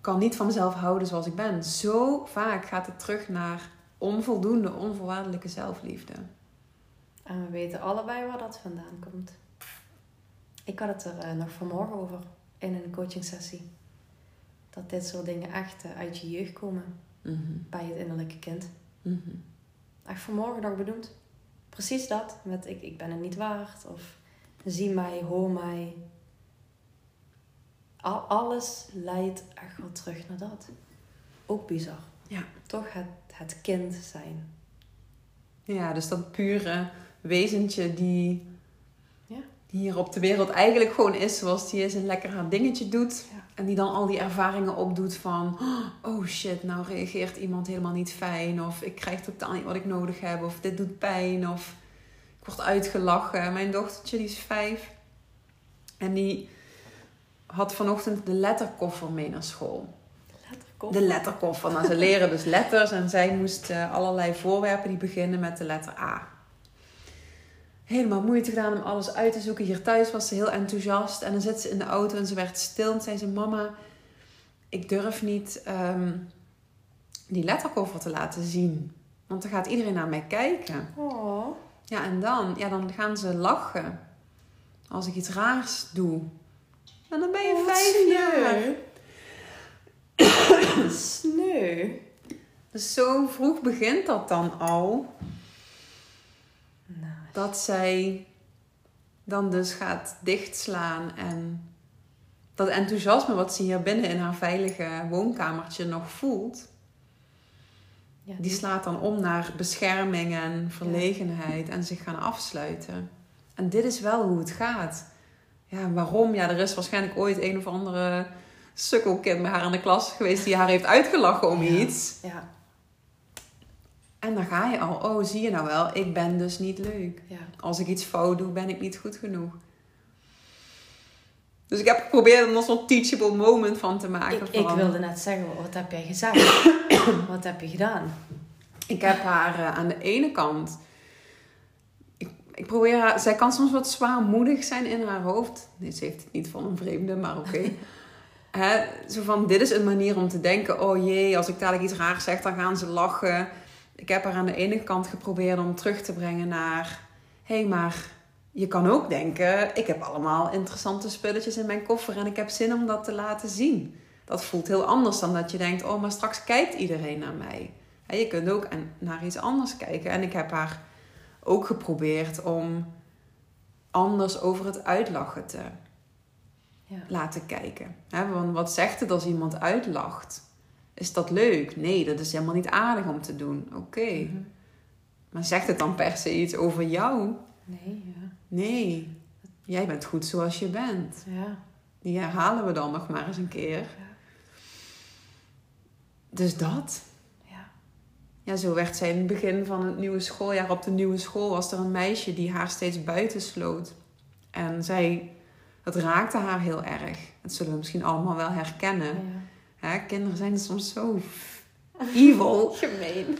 kan niet van mezelf houden zoals ik ben. Zo vaak gaat het terug naar onvoldoende, onvoorwaardelijke zelfliefde. En we weten allebei waar dat vandaan komt. Ik had het er eh, nog vanmorgen over in een coaching sessie. Dat dit soort dingen echt eh, uit je jeugd komen bij het innerlijke kind. Mhm. Echt vanmorgen nog benoemd. Precies dat. Met ik, ik ben het niet waard. Of zie mij, hoor mij. Al, alles leidt echt wel terug naar dat. Ook bizar. Ja. Toch het, het kind zijn. Ja, dus dat pure wezentje die. Die hier op de wereld eigenlijk gewoon is zoals die is en lekker haar dingetje doet. Ja. En die dan al die ervaringen opdoet van, oh shit, nou reageert iemand helemaal niet fijn. Of ik krijg totaal niet wat ik nodig heb. Of dit doet pijn. Of ik word uitgelachen. Mijn dochtertje, die is vijf. En die had vanochtend de letterkoffer mee naar school. Letterkoffer? De letterkoffer. Nou, ze leren dus letters en zij moest uh, allerlei voorwerpen die beginnen met de letter A. Helemaal moeite gedaan om alles uit te zoeken. Hier thuis was ze heel enthousiast. En dan zit ze in de auto en ze werd stil. En zei ze: Mama, ik durf niet um, die letterkoffer te laten zien. Want dan gaat iedereen naar mij kijken. Oh. Ja, en dan, ja, dan gaan ze lachen. Als ik iets raars doe. En dan ben je oh, vijf jaar. Sneu. Dus zo vroeg begint dat dan al. Dat zij dan dus gaat dichtslaan en dat enthousiasme wat ze hier binnen in haar veilige woonkamertje nog voelt, ja, die slaat dan om naar bescherming en verlegenheid en zich gaan afsluiten. En dit is wel hoe het gaat. Ja, waarom? Ja, er is waarschijnlijk ooit een of andere sukkelkind bij haar in de klas geweest die haar heeft uitgelachen om ja. iets. Ja. En dan ga je al, oh zie je nou wel, ik ben dus niet leuk. Ja. Als ik iets fout doe, ben ik niet goed genoeg. Dus ik heb geprobeerd om er zo'n teachable moment van te maken. Ik, ik wilde net zeggen, wat heb jij gezegd? wat heb je gedaan? Ik heb haar uh, aan de ene kant... Ik, ik probeer haar... Zij kan soms wat zwaarmoedig zijn in haar hoofd. Nee, ze heeft het niet van een vreemde, maar oké. Okay. zo van, dit is een manier om te denken... Oh jee, als ik dadelijk iets raars zeg, dan gaan ze lachen. Ik heb haar aan de ene kant geprobeerd om terug te brengen naar... Hé, hey, maar je kan ook denken... Ik heb allemaal interessante spulletjes in mijn koffer... en ik heb zin om dat te laten zien. Dat voelt heel anders dan dat je denkt... Oh, maar straks kijkt iedereen naar mij. Je kunt ook naar iets anders kijken. En ik heb haar ook geprobeerd om anders over het uitlachen te ja. laten kijken. Want wat zegt het als iemand uitlacht? Is dat leuk? Nee, dat is helemaal niet aardig om te doen. Oké. Okay. Mhm. Maar zegt het dan per se iets over jou? Nee, ja. Nee. Jij bent goed zoals je bent. Ja. Die herhalen we dan nog maar eens een keer. Ja. Dus dat. Ja. Ja, zo werd zij in het begin van het nieuwe schooljaar op de nieuwe school was er een meisje die haar steeds buiten sloot. En zij, het raakte haar heel erg. Dat zullen we misschien allemaal wel herkennen. Ja. Hè, kinderen zijn soms zo evil. Gemeen.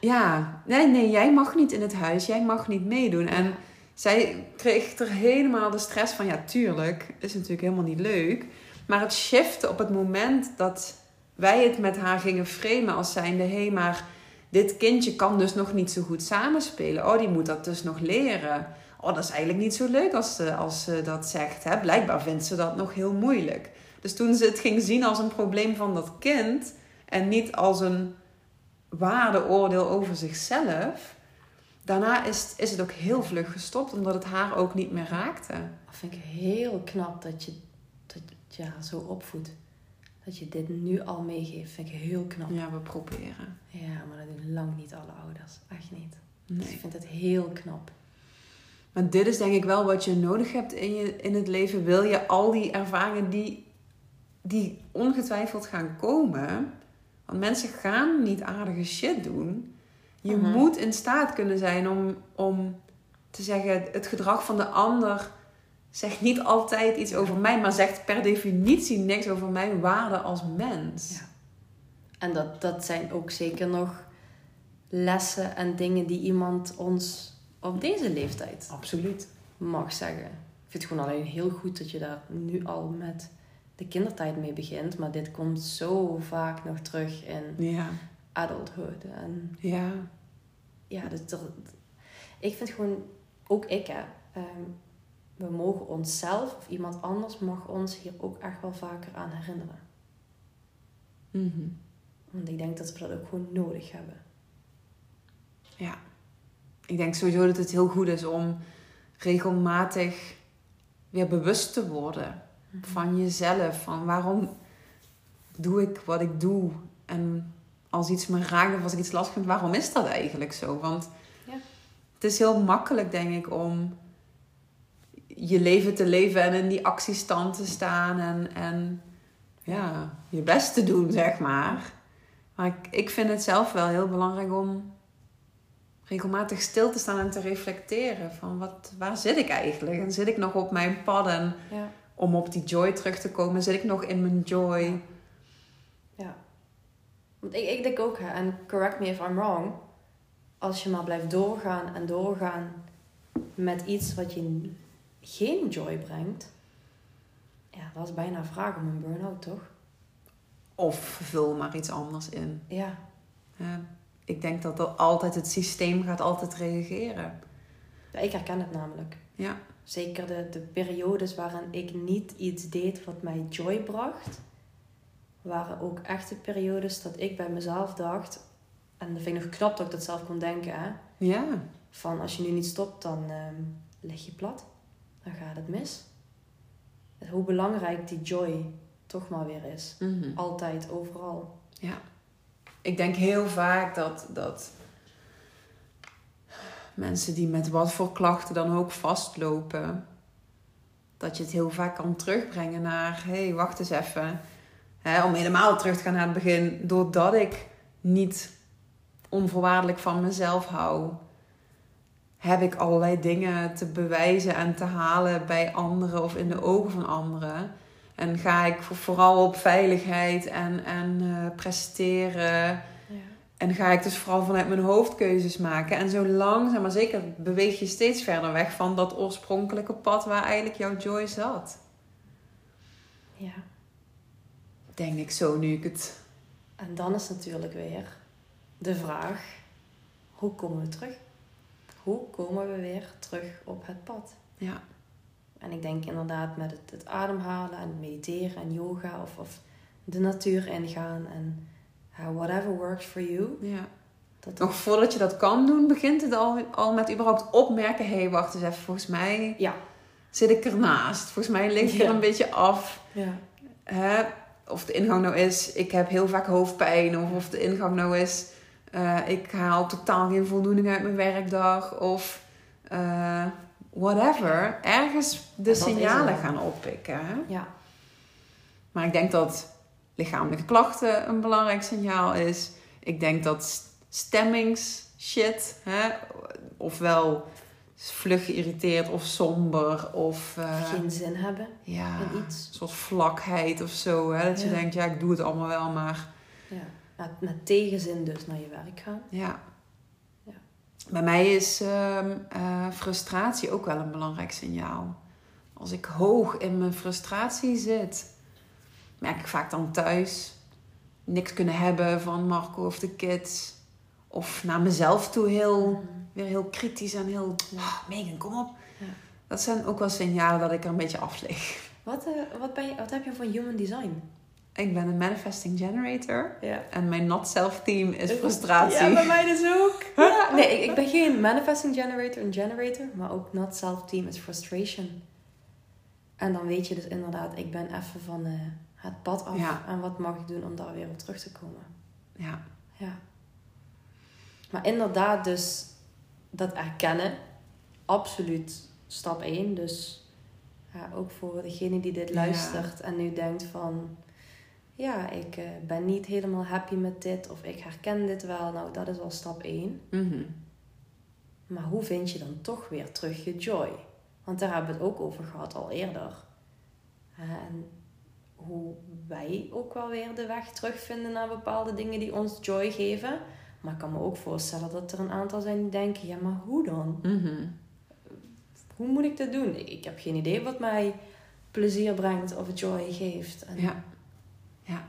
Ja, nee, nee, jij mag niet in het huis, jij mag niet meedoen. En Ja. zij kreeg er helemaal de stress van, ja, tuurlijk, is natuurlijk helemaal niet leuk. Maar het shifte op het moment dat wij het met haar gingen framen als zijnde, hé, hey, maar dit kindje kan dus nog niet zo goed samenspelen. Oh, die moet dat dus nog leren. Oh, dat is eigenlijk niet zo leuk als ze, als ze dat zegt. Hè? Blijkbaar vindt ze dat nog heel moeilijk. Dus toen ze het ging zien als een probleem van dat kind en niet als een waardeoordeel over zichzelf, daarna is, is het ook heel vlug gestopt, omdat het haar ook niet meer raakte. Dat vind ik heel knap dat je, dat je haar zo opvoedt. Dat je dit nu al meegeeft, vind ik heel knap. Ja, we proberen. Ja, maar dat doen lang niet alle ouders. Echt niet. Dus ik vind het heel knap. Maar dit is denk ik wel wat je nodig hebt in, je, in het leven. Wil je al die ervaringen die, die ongetwijfeld gaan komen. Want mensen gaan niet aardige shit doen. Je Mhm. moet in staat kunnen zijn om, om te zeggen: het gedrag van de ander zegt niet altijd iets over mij, maar zegt per definitie niks over mijn waarde als mens. Ja. En dat, dat zijn ook zeker nog lessen en dingen die iemand ons op deze leeftijd Absoluut. mag zeggen. Ik vind het gewoon alleen heel goed dat je daar nu al met de kindertijd mee begint. Maar dit komt zo vaak nog terug in Ja, adulthood. En ja. ja, dus dat, ik vind gewoon, ook ik hè, ehm, we mogen onszelf of iemand anders mag ons hier ook echt wel vaker aan herinneren. Mhm. Want ik denk dat we dat ook gewoon nodig hebben. Ja. Ik denk sowieso dat het heel goed is om regelmatig weer bewust te worden van jezelf. Van waarom doe ik wat ik doe? En als iets me raakt of als ik iets lastig vind, waarom is dat eigenlijk zo? Want Ja. het is heel makkelijk, denk ik, om je leven te leven en in die actiestand te staan en, en ja, je best te doen, zeg maar. Maar ik, ik vind het zelf wel heel belangrijk om regelmatig stil te staan en te reflecteren van wat, waar zit ik eigenlijk? En zit ik nog op mijn pad en Ja. Om op die joy terug te komen, zit ik nog in mijn joy? Ja. Want ik, ik denk ook, hè, en correct me if I'm wrong, als je maar blijft doorgaan en doorgaan met iets wat je geen joy brengt, ja, dat is bijna vraag om een burn-out, toch? Of vul maar iets anders in. Ja, Ja, ik denk dat dat altijd het systeem gaat altijd reageren. Ja, ik herken het namelijk. Ja, Zeker de, de periodes waarin ik niet iets deed wat mij joy bracht, waren ook echte periodes dat ik bij mezelf dacht, en dat vind ik nog knap dat ik dat zelf kon denken, hè, ja, van als je nu niet stopt, dan ehm, lig je plat. Dan gaat het mis. Hoe belangrijk die joy toch maar weer is. Mhm. Altijd, overal. ja. Ik denk heel vaak dat, dat mensen die met wat voor klachten dan ook vastlopen, dat je het heel vaak kan terugbrengen naar, hé, hey, wacht eens even. Om helemaal terug te gaan naar het begin, doordat ik niet onvoorwaardelijk van mezelf hou, heb ik allerlei dingen te bewijzen en te halen bij anderen of in de ogen van anderen. En ga ik vo- vooral op veiligheid en, en eh, presteren. En ga ik dus vooral vanuit mijn hoofd keuzes maken. En zo langzaam maar zeker beweeg je steeds verder weg van dat oorspronkelijke pad waar eigenlijk jouw joy zat. ja. Denk ik zo nu ik het. En dan is natuurlijk weer de vraag: hoe komen we terug? Hoe komen we weer terug op het pad? Ja, En ik denk inderdaad met het, het ademhalen en mediteren en yoga of, of de natuur ingaan en ja, whatever works for you. ja. Dat Nog voordat je dat kan doen, begint het al, al met überhaupt opmerken. Hé, hey, wacht eens even. Volgens mij Ja. zit ik ernaast. Volgens mij ligt ik er een beetje af. Ja. hè, of de ingang nou is, ik heb heel vaak hoofdpijn. Of of de ingang nou is, eh, ik haal totaal geen voldoening uit mijn werkdag. Of eh, whatever. Ergens de signalen gaan oppikken. Hè? Ja. Maar ik denk dat lichamelijke klachten een belangrijk signaal is. Ik denk dat stemmings-shit, hè, ofwel vlug geïrriteerd of somber of... eh, Geen zin hebben ja, in iets. een soort vlakheid of zo. Hè? Dat je denkt, ja, ik doe het allemaal wel, maar Ja. Met, met tegenzin dus naar je werk gaan. ja. Ja. Bij mij is ehm, eh, frustratie ook wel een belangrijk signaal. Als ik hoog in mijn frustratie zit, merk ik vaak dan thuis niks kunnen hebben van Marco of de kids. Of naar mezelf toe heel, weer heel kritisch en heel, ah, Megan, kom op. Ja. Dat zijn ook wel signalen dat ik er een beetje af lig. Wat, eh, wat, ben je, wat heb je van human design? Ik ben een manifesting generator. Ja. En mijn not self team is frustratie. Ja, bij mij dus ook. Ja. Nee, ik, ik ben geen manifesting generator, een generator. Maar ook not self team is frustration. En dan weet je dus inderdaad, ik ben even van eh, het pad af. Ja. En wat mag ik doen om daar weer op terug te komen? Ja. Ja. Maar inderdaad, dus dat erkennen, absoluut stap 1. Dus ja, ook voor degene die dit Ja. luistert en nu denkt van... Ja, ik eh, ben niet helemaal happy met dit of ik herken dit wel. Nou, dat is al stap 1. Mhm. Maar hoe vind je dan toch weer terug je joy? Want daar hebben we het ook over gehad al eerder. Eh, En hoe wij ook wel weer de weg terugvinden naar bepaalde dingen die ons joy geven. Maar ik kan me ook voorstellen dat er een aantal zijn die denken: ja, maar hoe dan? Mhm. Hoe moet ik dat doen? Ik, heb geen idee wat mij plezier brengt of joy geeft. En Ja. Ja.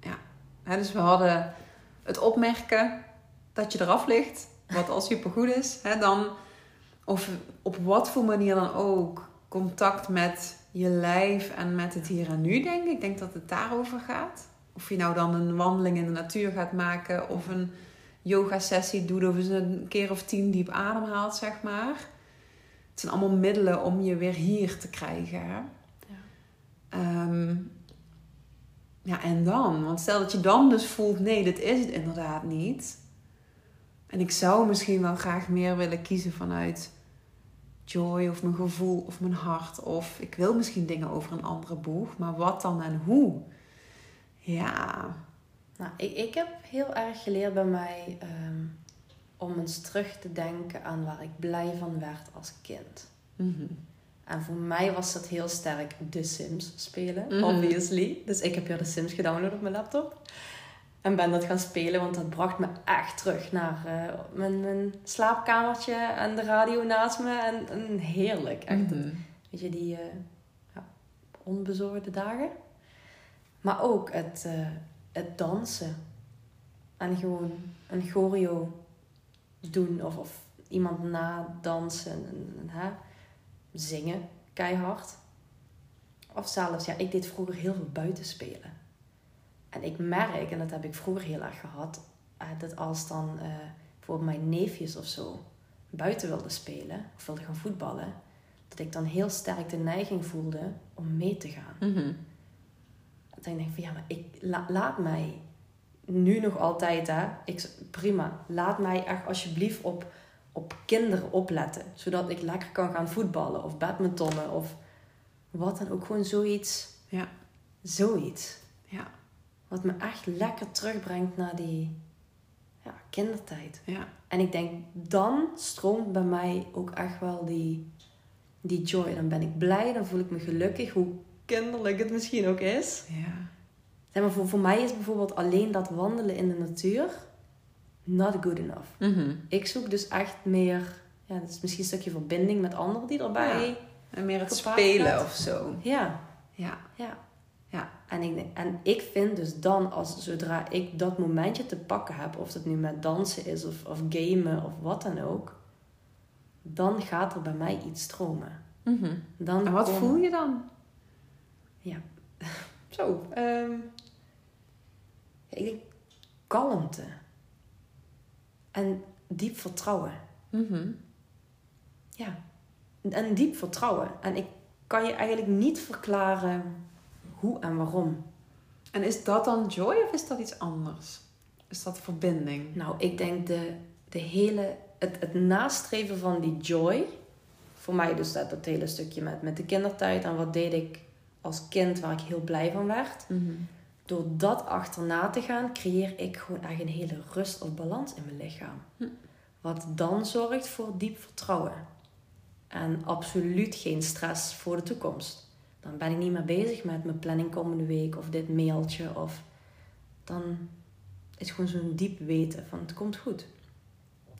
Ja. Dus we hadden het opmerken dat je eraf ligt, wat al supergoed is. Hè, dan, of op wat voor manier dan ook, contact met je lijf en met het hier en nu, denk ik. Ik denk dat het daarover gaat. Of je nou dan een wandeling in de natuur gaat maken of een yoga sessie doet of eens een keer of tien diep ademhaalt, zeg maar. Het zijn allemaal middelen om je weer hier te krijgen. Hè? Ja. Ehm, ja, en dan? Want stel dat je dan dus voelt, nee, dit is het inderdaad niet. En ik zou misschien wel graag meer willen kiezen vanuit joy of mijn gevoel of mijn hart. Of ik wil misschien dingen over een andere boeg, maar wat dan en hoe? Ja. Nou, ik, ik heb heel erg geleerd bij mij ehm, om eens terug te denken aan waar ik blij van werd als kind. Mhm. En voor mij was dat heel sterk The Sims spelen, Mhm. obviously. Dus ik heb weer The Sims gedownload op mijn laptop. En ben dat gaan spelen, want dat bracht me echt terug naar eh, mijn, mijn slaapkamertje en de radio naast me. En, en heerlijk, echt. Mhm. Weet je, die eh, ja, onbezorgde dagen. Maar ook het, eh, het dansen. En gewoon een choreo doen of, of iemand nadansen en, en, hè, zingen keihard. Of zelfs, ja, ik deed vroeger heel veel buiten spelen. En ik merk, en dat heb ik vroeger heel erg gehad, eh, dat als dan eh, bijvoorbeeld mijn neefjes of zo buiten wilden spelen of wilden gaan voetballen, dat ik dan heel sterk de neiging voelde om mee te gaan. Mhm. Dat ik denk van ja, maar ik, la- laat mij nu nog altijd, hè, ik, prima, laat mij echt alsjeblieft op, op kinderen opletten. Zodat ik lekker kan gaan voetballen of badmintonnen of wat dan ook. Gewoon zoiets. Ja. Zoiets. Ja. Wat me echt lekker terugbrengt naar die ja, kindertijd. Ja. En ik denk, dan stroomt bij mij ook echt wel die, die joy. Dan ben ik blij, dan voel ik me gelukkig, hoe kinderlijk het misschien ook is. Ja. Zeg maar, voor, voor mij is bijvoorbeeld alleen dat wandelen in de natuur not good enough. Mhm. Ik zoek dus echt meer, ja, dat is misschien een stukje verbinding met anderen die erbij. En meer het spelen gaat. of zo. Ja, Ja. ja. Ja. En ik, en ik vind dus dan, als, zodra ik dat momentje te pakken heb, of het nu met dansen is of, of gamen of wat dan ook, dan gaat er bij mij iets stromen. Mhm. Dan En wat komen- voel je dan? Zo, ehm, ik denk kalmte. En diep vertrouwen. Mhm. Ja, en diep vertrouwen. En ik kan je eigenlijk niet verklaren hoe en waarom. En is dat dan joy of is dat iets anders? Is dat verbinding? Nou, ik denk de, de hele, het, het nastreven van die joy. Voor mij dus dat, dat hele stukje met, met de kindertijd. En wat deed ik als kind waar ik heel blij van werd. Mhm. Door dat achterna te gaan, creëer ik gewoon echt een hele rust of balans in mijn lichaam. Hm. Wat dan zorgt voor diep vertrouwen. En absoluut geen stress voor de toekomst. Dan ben ik niet meer bezig met mijn planning komende week of dit mailtje. Of dan is gewoon zo'n diep weten van het komt goed.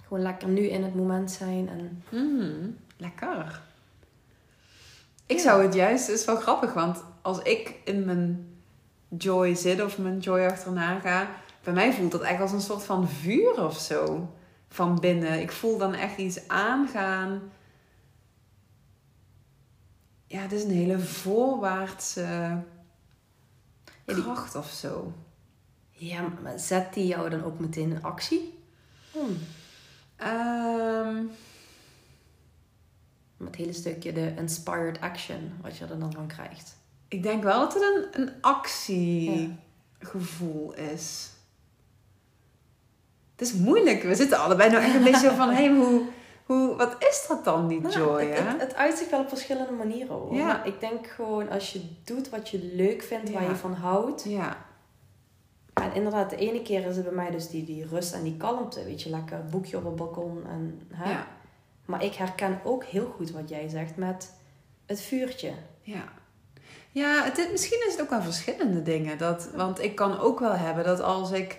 Gewoon lekker nu in het moment zijn en Mhm. Lekker. Ik Ja. zou het juist, het is wel grappig, want als ik in mijn joy zit of mijn joy achterna ga, bij mij voelt dat echt als een soort van vuur of zo van binnen. Ik voel dan echt iets aangaan. Ja, het is een hele voorwaartse kracht of zo. ja, maar zet die jou dan ook meteen in actie? Hmm. Ehm, Het hele stukje de inspired action, wat je er dan van krijgt. ik denk wel dat het een, een actiegevoel is. Het is moeilijk. We zitten allebei nou echt een beetje zo van... Hé, hoe, hoe, wat is dat dan, die Nou, joy, het, hè? het, het uit zich wel op verschillende manieren hoor. Ja. Maar ik denk gewoon als je doet wat je leuk vindt, waar Ja. je van houdt. Ja, En inderdaad, de ene keer is het bij mij dus die, die rust en die kalmte. Weet je, lekker boekje op het balkon. En, hè? ja, Maar ik herken ook heel goed wat jij zegt met het vuurtje. ja. Ja, het, is- misschien is het ook wel verschillende dingen. Dat, want ik kan ook wel hebben dat als ik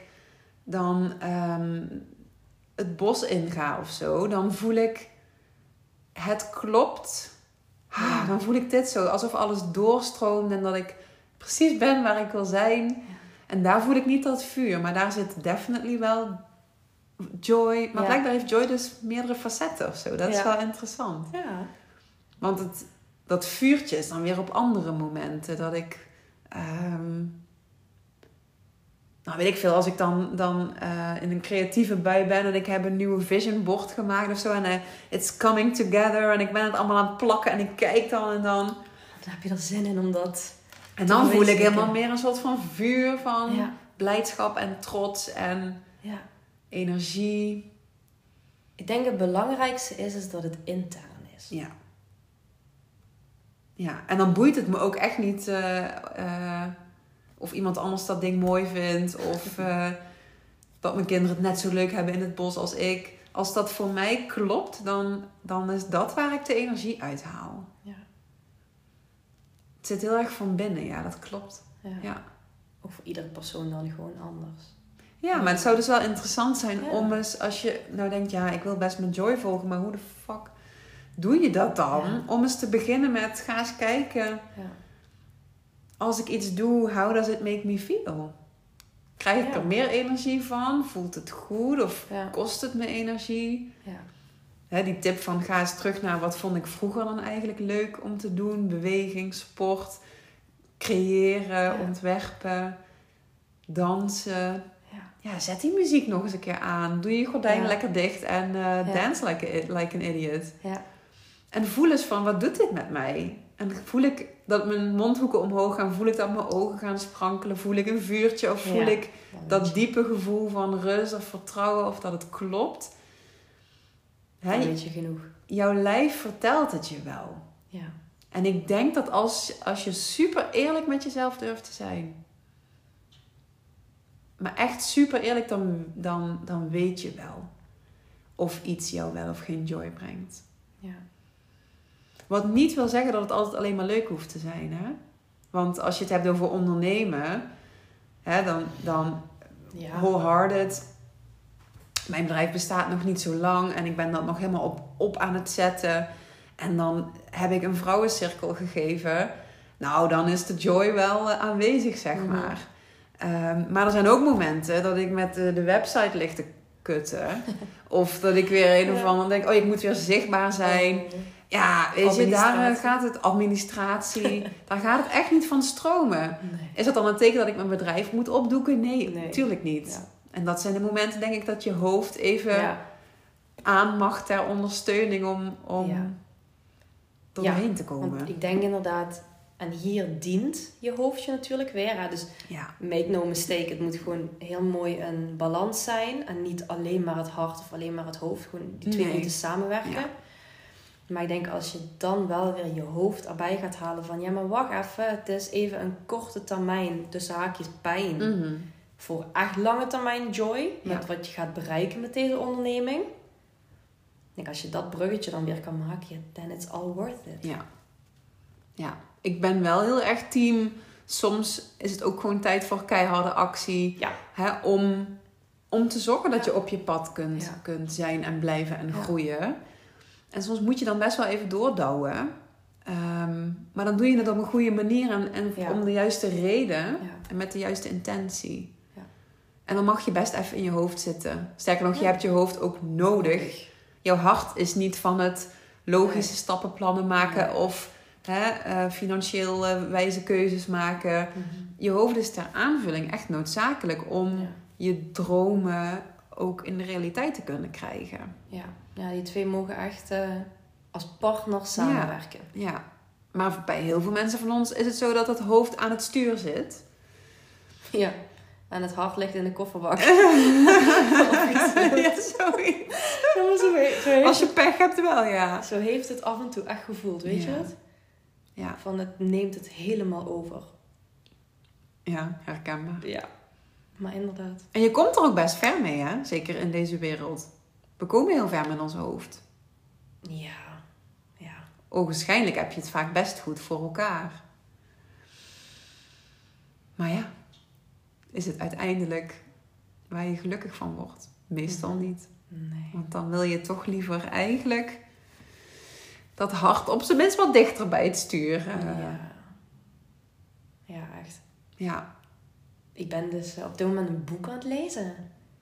dan ehm, het bos inga of zo... dan voel ik... Het klopt. Ah, dan voel ik dit zo. Alsof alles doorstroomt en dat ik precies ben waar ik wil zijn. En daar voel ik niet dat vuur. Maar daar zit definitely wel joy. Maar Ja. blijkbaar heeft joy dus meerdere facetten of zo. Dat is Ja. wel interessant. Ja. Want het, dat vuurtje is dan weer op andere momenten. Dat ik... ehm, nou weet ik veel, als ik dan, dan eh, in een creatieve bui ben en ik heb een nieuwe vision board gemaakt of zo en uh, it's coming together en ik ben het allemaal aan het plakken en ik kijk dan en dan. Dan heb je er zin in om dat. En dan voel ik helemaal meer een soort van vuur van blijdschap en trots en ja. energie. Ik denk het belangrijkste is, is dat het intern is. Ja. Ja, en dan boeit het me ook echt niet uh, of iemand anders dat ding mooi vindt. Of uh, dat mijn kinderen het net zo leuk hebben in het bos als ik. Als dat voor mij klopt, dan, dan is dat waar ik de energie uithaal. Ja. Het zit heel erg van binnen, ja, dat klopt. Ja. ja. Of voor iedere persoon dan gewoon anders. Ja, maar het zou dus wel interessant zijn om eens, als je nou denkt, ja, ik wil best mijn joy volgen, maar hoe de fuck doe je dat dan? Om eens te beginnen met, ga eens kijken. Als ik iets doe, how does it make me feel? Krijg ik er meer energie van? Voelt het goed? Of kost het me energie? Ja. die tip van ga eens terug naar wat vond ik vroeger dan eigenlijk leuk om te doen. Beweging, sport, creëren, ontwerpen, dansen. Ja, zet die muziek nog eens een keer aan. Doe je gordijnen lekker dicht en uh, dance like, like an idiot. Ja. En voel eens van, wat doet dit met mij? En voel ik dat mijn mondhoeken omhoog gaan? Voel ik dat mijn ogen gaan sprankelen? Voel ik een vuurtje? Of voel ik dat diepe gevoel van rust of vertrouwen? Of dat het klopt? Hè? weet je genoeg. Jouw lijf vertelt het je wel. Ja. En ik denk dat als, als je super eerlijk met jezelf durft te zijn... Maar echt super eerlijk, dan, dan, dan weet je wel of iets jou wel of geen joy brengt. Ja. Wat niet wil zeggen dat het altijd alleen maar leuk hoeft te zijn. Hè? Want als je het hebt over ondernemen, hè, dan, dan ja. wholehearted. Mijn bedrijf bestaat nog niet zo lang en ik ben dat nog helemaal op, op aan het zetten. En dan heb ik een vrouwencirkel gegeven. Nou, dan is de joy wel eh, aanwezig, zeg mhm. maar. Ehm, maar er zijn ook momenten dat ik met de, de website lig te kutten. of dat ik weer een of ander denk, oh, ik moet weer zichtbaar zijn. Oh. Ja, weet je, daar eh, gaat het administratie, daar gaat het echt niet van stromen. Is dat dan een teken dat ik mijn bedrijf moet opdoeken? Nee, natuurlijk niet. En dat zijn de momenten, denk ik, dat je hoofd even ja. aan mag ter ondersteuning om, om ja. doorheen te komen. Want ik denk inderdaad, en hier dient je hoofdje natuurlijk weer. Hè? Dus make no mistake, het moet gewoon heel mooi een balans zijn. En niet alleen maar het hart of alleen maar het hoofd. Gewoon die twee moeten samenwerken. Maar ik denk als je dan wel weer je hoofd erbij gaat halen van... Ja, maar wacht even, het is even een korte termijn tussen haakjes pijn. Mhm. Voor echt lange termijn joy. Met wat je gaat bereiken met deze onderneming. Ik denk als je dat bruggetje dan weer kan maken, then it's all worth it. Ja. Ja, ik ben wel heel erg team. Soms is het ook gewoon tijd voor keiharde actie. Ja. Hè, om, om te zorgen dat je op je pad kunt, kunt zijn en blijven en groeien. En soms moet je dan best wel even doordouwen. Ehm, maar dan doe je het op een goede manier en, en om de juiste reden en met de juiste intentie. En dan mag je best even in je hoofd zitten. Sterker nog, je hebt je hoofd ook nodig. Jouw hart is niet van het logische stappenplannen maken of hè, uh, financieel uh, wijze keuzes maken. Mhm. Je hoofd is ter aanvulling echt noodzakelijk om je dromen ook in de realiteit te kunnen krijgen. Ja, ja die twee mogen echt uh, als partners samenwerken. Ja. ja, maar bij heel veel mensen van ons is het zo dat het hoofd aan het stuur zit. Ja, en het hart ligt in de kofferbak. ja, zo, Als je pech hebt wel, ja. Zo heeft het af en toe echt gevoeld, weet je het? Ja. Van het neemt het helemaal over. Ja, herkenbaar. Ja, maar inderdaad. En je komt er ook best ver mee, hè? Zeker in deze wereld. We komen heel ver met ons hoofd. Ja, ja. Ogenschijnlijk heb je het vaak best goed voor elkaar. Maar ja, is het uiteindelijk waar je gelukkig van wordt? Meestal niet. Nee. Want dan wil je toch liever eigenlijk dat hart op zijn minst wat dichter bij het stuur. Ja. ja, echt. Ja. Ik ben dus op dit moment een boek aan het lezen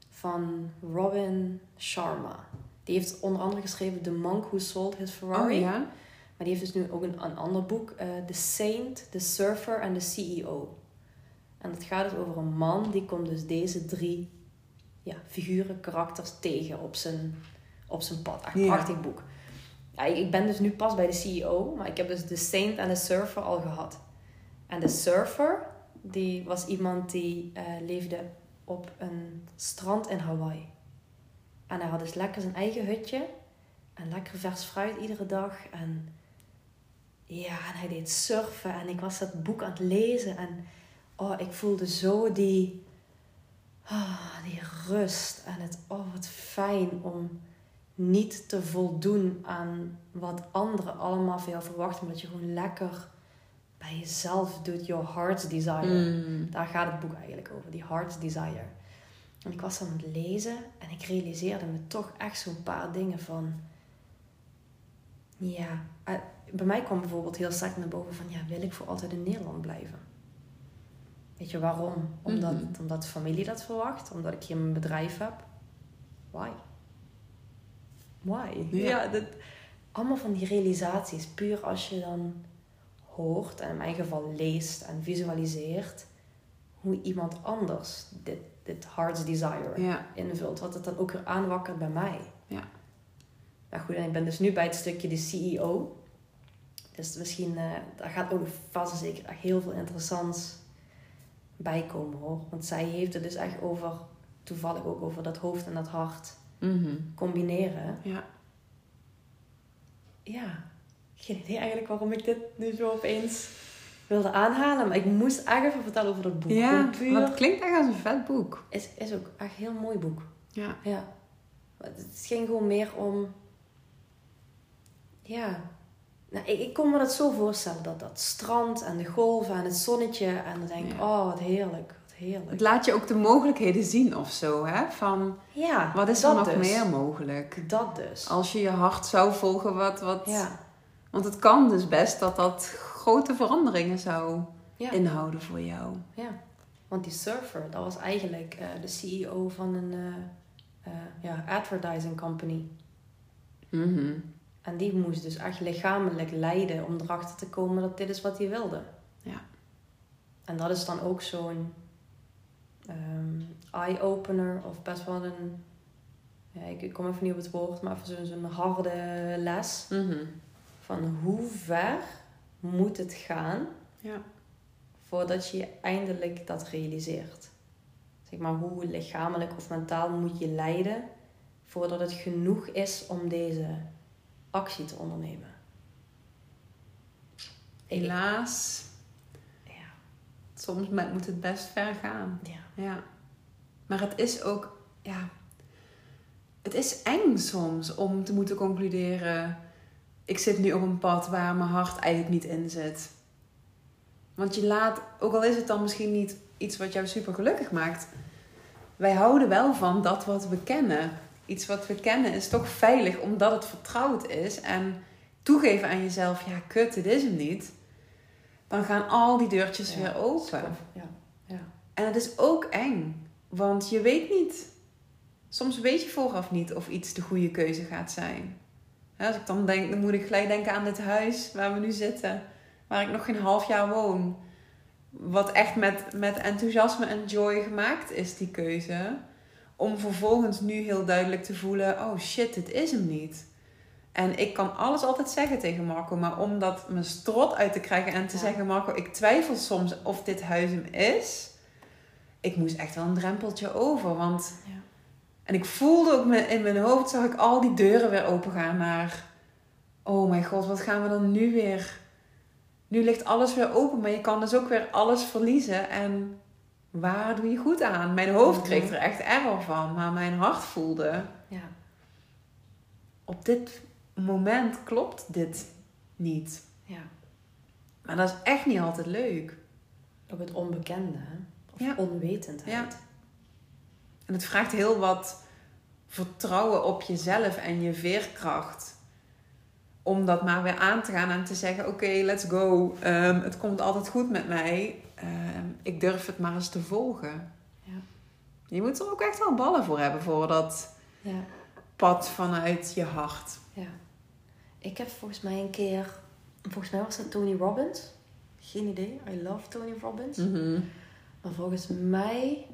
van Robin Sharma. Die heeft onder andere geschreven The Monk Who Sold His Ferrari. Oh, ja? Maar die heeft dus nu ook een, een ander boek, uh, The Saint, The Surfer en The CEO. En het gaat dus over een man die komt dus deze drie ja, figuren, karakters tegen op zijn, op zijn pad. Echt een Ja. prachtig boek. Ja, ik ik ben dus nu pas bij de CEO, maar ik heb dus de Saint en de Surfer al gehad. En de Surfer, die was iemand die eh, leefde op een strand in Hawaii. En hij had dus lekker zijn eigen hutje. En lekker vers fruit iedere dag. En ja, en hij deed surfen. En ik was dat boek aan het lezen. En oh, ik voelde zo die, ah, die rust. En het, oh, wat fijn om niet te voldoen aan wat anderen allemaal van jou verwachten. Maar dat je gewoon lekker bij jezelf doet. Your heart's desire. Mm. Daar gaat het boek eigenlijk over, die Heart's Desire. En ik was aan het lezen en ik realiseerde me toch echt zo'n paar dingen van... Ja, eh, bij mij kwam bijvoorbeeld heel sterk naar boven van... Ja, wil ik voor altijd in Nederland blijven? Weet je waarom? Omdat, Mhm. omdat de familie dat verwacht? Omdat ik hier mijn bedrijf heb? Why? Why? Ja. Ja, dat, allemaal van die realisaties. Puur als je dan hoort, en in mijn geval leest en visualiseert, hoe iemand anders dit, dit heart's desire Ja. invult. Wat het dan ook weer aanwakkert bij mij. Ja. Nou goed, en ik ben dus nu bij het stukje de CEO. Dus misschien, eh daar gaat ook vast en zeker echt heel veel interessants bij komen hoor. Want zij heeft het dus echt over, toevallig ook over dat hoofd en dat hart Mhm. combineren. Ja. Ja, geen idee eigenlijk waarom ik dit nu zo opeens wilde aanhalen. Maar ik moest echt even vertellen over dat boek. Ja, want het klinkt echt als een vet boek. is, is ook echt een heel mooi boek. Ja. Ja. Maar Het ging gewoon meer om... Ja. Nou, ik, ik kon me dat zo voorstellen. Dat, dat strand en de golven en het zonnetje. En dan denk ik, Ja. oh wat heerlijk. Wat Het heerlijk. laat je ook de mogelijkheden zien of zo, hè? Van, Ja, wat is er nog dus. meer mogelijk? Dat dus. Als je je hart zou volgen, wat... wat... Ja. Want het kan dus best dat dat grote veranderingen zou Ja. inhouden voor jou. Ja, want die surfer, dat was eigenlijk eh, de CEO van een eh, eh, ja, advertising company. Mhm. En die moest dus echt lichamelijk lijden om erachter te komen dat dit is wat hij wilde. Ja. En dat is dan ook zo'n ehm, eye-opener of best wel een... Ja, ik, kom even niet op het woord, maar even zo'n harde les. Mhm. Van hoe ver moet het gaan Ja. voordat je eindelijk dat realiseert. Zeg maar, hoe lichamelijk of mentaal moet je lijden voordat het genoeg is om deze actie te ondernemen. Helaas, Ja, soms moet het best ver gaan. ja, Ja. Maar het is ook, ja, het is eng soms om te moeten concluderen. Ik zit nu op een pad waar mijn hart eigenlijk niet in zit. Want je laat, ook al is het dan misschien niet iets wat jou super gelukkig maakt, wij houden wel van dat wat we kennen. Iets wat we kennen is toch veilig omdat het vertrouwd is. En toegeven aan jezelf, ja, kut, dit is hem niet. Dan gaan al die deurtjes Ja, weer open. Ja, ja, En het is ook eng, want je weet niet. Soms weet je vooraf niet of iets de goede keuze gaat zijn. Als ik dan denk, dan moet ik gelijk denken aan dit huis waar we nu zitten, waar ik nog geen half jaar woon. Wat echt met, met enthousiasme en joy gemaakt is, die keuze. Om vervolgens nu heel duidelijk te voelen: oh shit, dit is hem niet. En ik kan alles altijd zeggen tegen Marco, maar om dat mijn strot uit te krijgen en te Ja. zeggen: Marco, ik twijfel soms of dit huis hem is. Ik moest echt wel een drempeltje over. Want... Ja. En ik voelde ook me- in mijn hoofd, zag ik al die deuren weer opengaan naar... Oh mijn god, wat gaan we dan nu weer... Nu ligt alles weer open, maar je kan dus ook weer alles verliezen. En waar doe je goed aan? Mijn hoofd kreeg Mhm. er echt error van, maar mijn hart voelde... ja, Op dit moment klopt dit niet. ja. Maar dat is echt niet altijd leuk. Ook het onbekende, hè? Of Ja. onwetendheid. En het vraagt heel wat vertrouwen op jezelf en je veerkracht. Om dat maar weer aan te gaan en te zeggen: Oké, let's go. Ehm, het komt altijd goed met mij. Ehm, ik durf het maar eens te volgen. Ja. Je moet er ook echt wel ballen voor hebben voor dat ja. pad vanuit je hart. Ja. Ik heb volgens mij een keer, volgens mij was dat Tony Robbins. Geen idee. I love Tony Robbins. Mhm. Maar volgens mij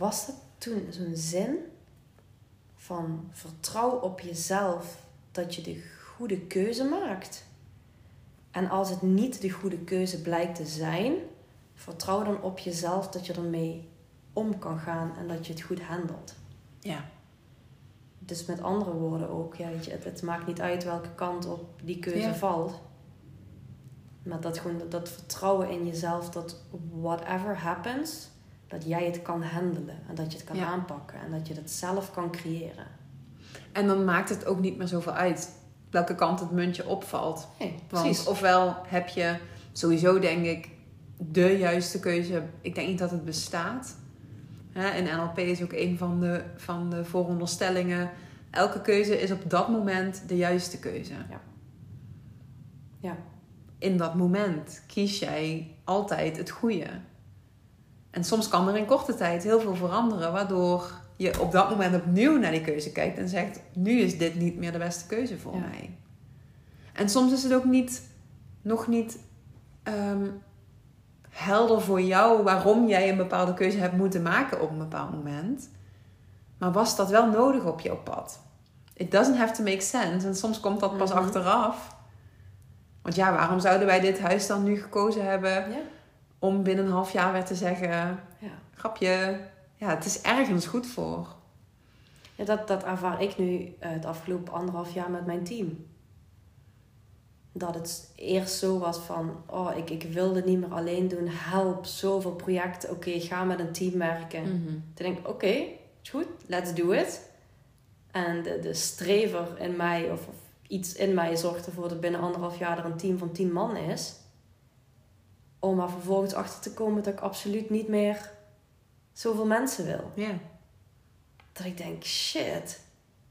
was dat toen zo'n zin van vertrouw op jezelf dat je de goede keuze maakt. En als het niet de goede keuze blijkt te zijn, vertrouw dan op jezelf dat je ermee om kan gaan en dat je het goed handelt. Ja. Dus met andere woorden ook, ja, weet je, het, het maakt niet uit welke kant op die keuze Ja. valt. Maar dat, gewoon, dat, dat vertrouwen in jezelf dat whatever happens, dat jij het kan handelen en dat je het kan Ja. aanpakken en dat je het zelf kan creëren. En dan maakt het ook niet meer zoveel uit welke kant het muntje opvalt. Nee, Want precies. ofwel heb je sowieso, denk ik, de juiste keuze. Ik denk niet dat het bestaat. In NLP is ook een van de, van de vooronderstellingen. Elke keuze is op dat moment de juiste keuze. Ja. Ja. In dat moment kies jij altijd het goede. En soms kan er in korte tijd heel veel veranderen, waardoor je op dat moment opnieuw naar die keuze kijkt en zegt: Nu is dit niet meer de beste keuze voor Ja. mij. En soms is het ook niet, nog niet ehm, helder voor jou waarom jij een bepaalde keuze hebt moeten maken op een bepaald moment. Maar was dat wel nodig op jouw pad? It doesn't have to make sense. En soms komt dat pas Mhm. achteraf. Want ja, waarom zouden wij dit huis dan nu gekozen hebben Ja. Om binnen een half jaar weer te zeggen: Ja. grapje, ja, het is ergens goed voor. Ja, dat, dat ervaar ik nu eh, het afgelopen anderhalf jaar met mijn team. Dat het eerst zo was van, oh, ik, ik wilde niet meer alleen doen. Help, zoveel projecten. Oké, ga met een team werken. Toen denk ik, oké, is goed, let's do it. En de, de strever in mij, of, of iets in mij, zorgt ervoor dat binnen anderhalf jaar er een team van tien man is. Om maar vervolgens achter te komen dat ik absoluut niet meer zoveel mensen wil. Ja. Dat ik denk, shit.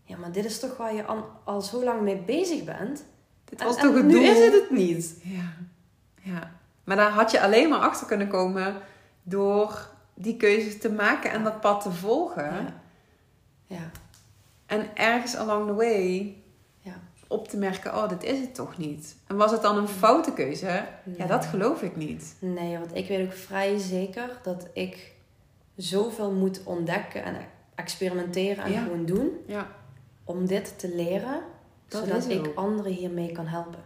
Ja, maar dit is toch waar je al, al zo lang mee bezig bent. Dit was en toch het nu doel? is het het niet. Ja. ja. Maar daar had je alleen maar achter kunnen komen door die keuzes te maken en dat pad te volgen. Ja. Ja. En ergens along the way. Op te merken, oh, dit is het toch niet. En was het dan een foute keuze? Ja, dat geloof ik niet. Nee, want ik weet ook vrij zeker dat ik zoveel moet ontdekken en experimenteren en Ja. gewoon doen. Ja. Om dit te leren, Dat zodat ik anderen hiermee kan helpen.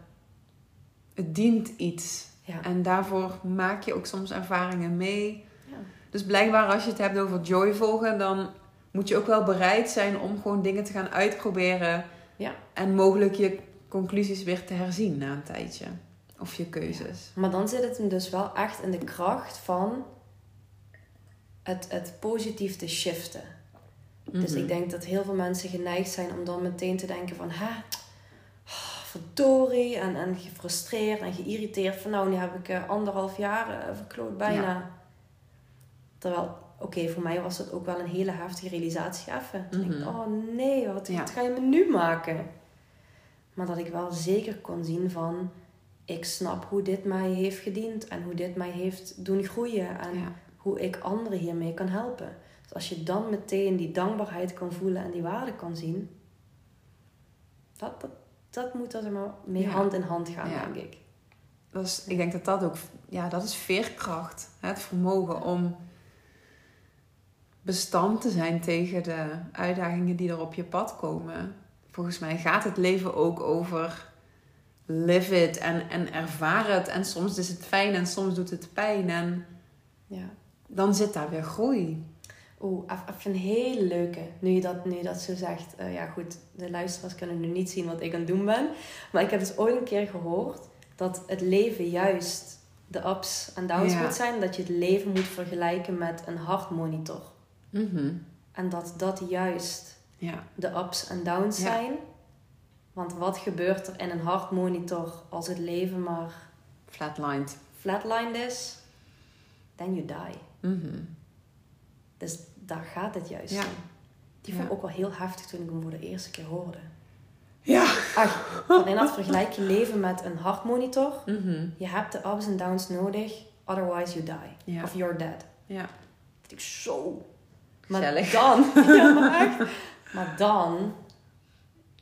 Het dient iets. Ja. En daarvoor maak je ook soms ervaringen mee. Ja. Dus blijkbaar als je het hebt over joy volgen, dan moet je ook wel bereid zijn om gewoon dingen te gaan uitproberen. Ja. En mogelijk je conclusies weer te herzien na een tijdje. Of je keuzes. Maar dan zit het hem dus wel echt in de kracht van het, het positief te shiften. Dus Mhm. ik denk dat heel veel mensen geneigd zijn om dan meteen te denken van... Hè, oh, verdorie en, en gefrustreerd en geïrriteerd. Van nou, nu heb ik eh, anderhalf jaar eh, verkloot bijna. Terwijl, oké, voor mij was het ook wel een hele heftige realisatie even. Ik, Mhm. oh nee, wat, Ja. wat ga je me nu maken? Maar dat ik wel zeker kon zien van... Ik snap hoe dit mij heeft gediend en hoe dit mij heeft doen groeien. En Ja. hoe ik anderen hiermee kan helpen. Dus als je dan meteen die dankbaarheid kan voelen en die waarde kan zien, dat, dat, dat moet er maar mee Ja. hand in hand gaan, denk ik. Dat is, ik denk dat dat ook, ja, dat is veerkracht. Hè? Het vermogen om bestand te zijn tegen de uitdagingen die er op je pad komen. Volgens mij gaat het leven ook over live it en, en ervaar het. En soms is het fijn en soms doet het pijn. En Ja. dan zit daar weer groei. Oeh, even een hele leuke. Nu je dat, nu je dat zo zegt. Eh, ja, goed, de luisteraars kunnen nu niet zien wat ik aan het doen ben. Maar ik heb dus ooit een keer gehoord dat het leven juist de ups en downs Ja. moet zijn. Dat je het leven moet vergelijken met een hartmonitor. Mhm. En dat dat juist Ja, de ups en downs Ja. zijn. Want wat gebeurt er in een hartmonitor als het leven maar flatlined. flatlined is? Then you die. Mhm. Dus daar gaat het juist Ja. om. Die vond ik ook wel heel heftig toen ik hem voor de eerste keer hoorde. Ja. Ach, van in dat vergelijk je leven met een hartmonitor. Mhm. Je hebt de ups en downs nodig, otherwise you die. Of you're dead. Ja. Dat ik zo. Maar dan, ja. Maar dan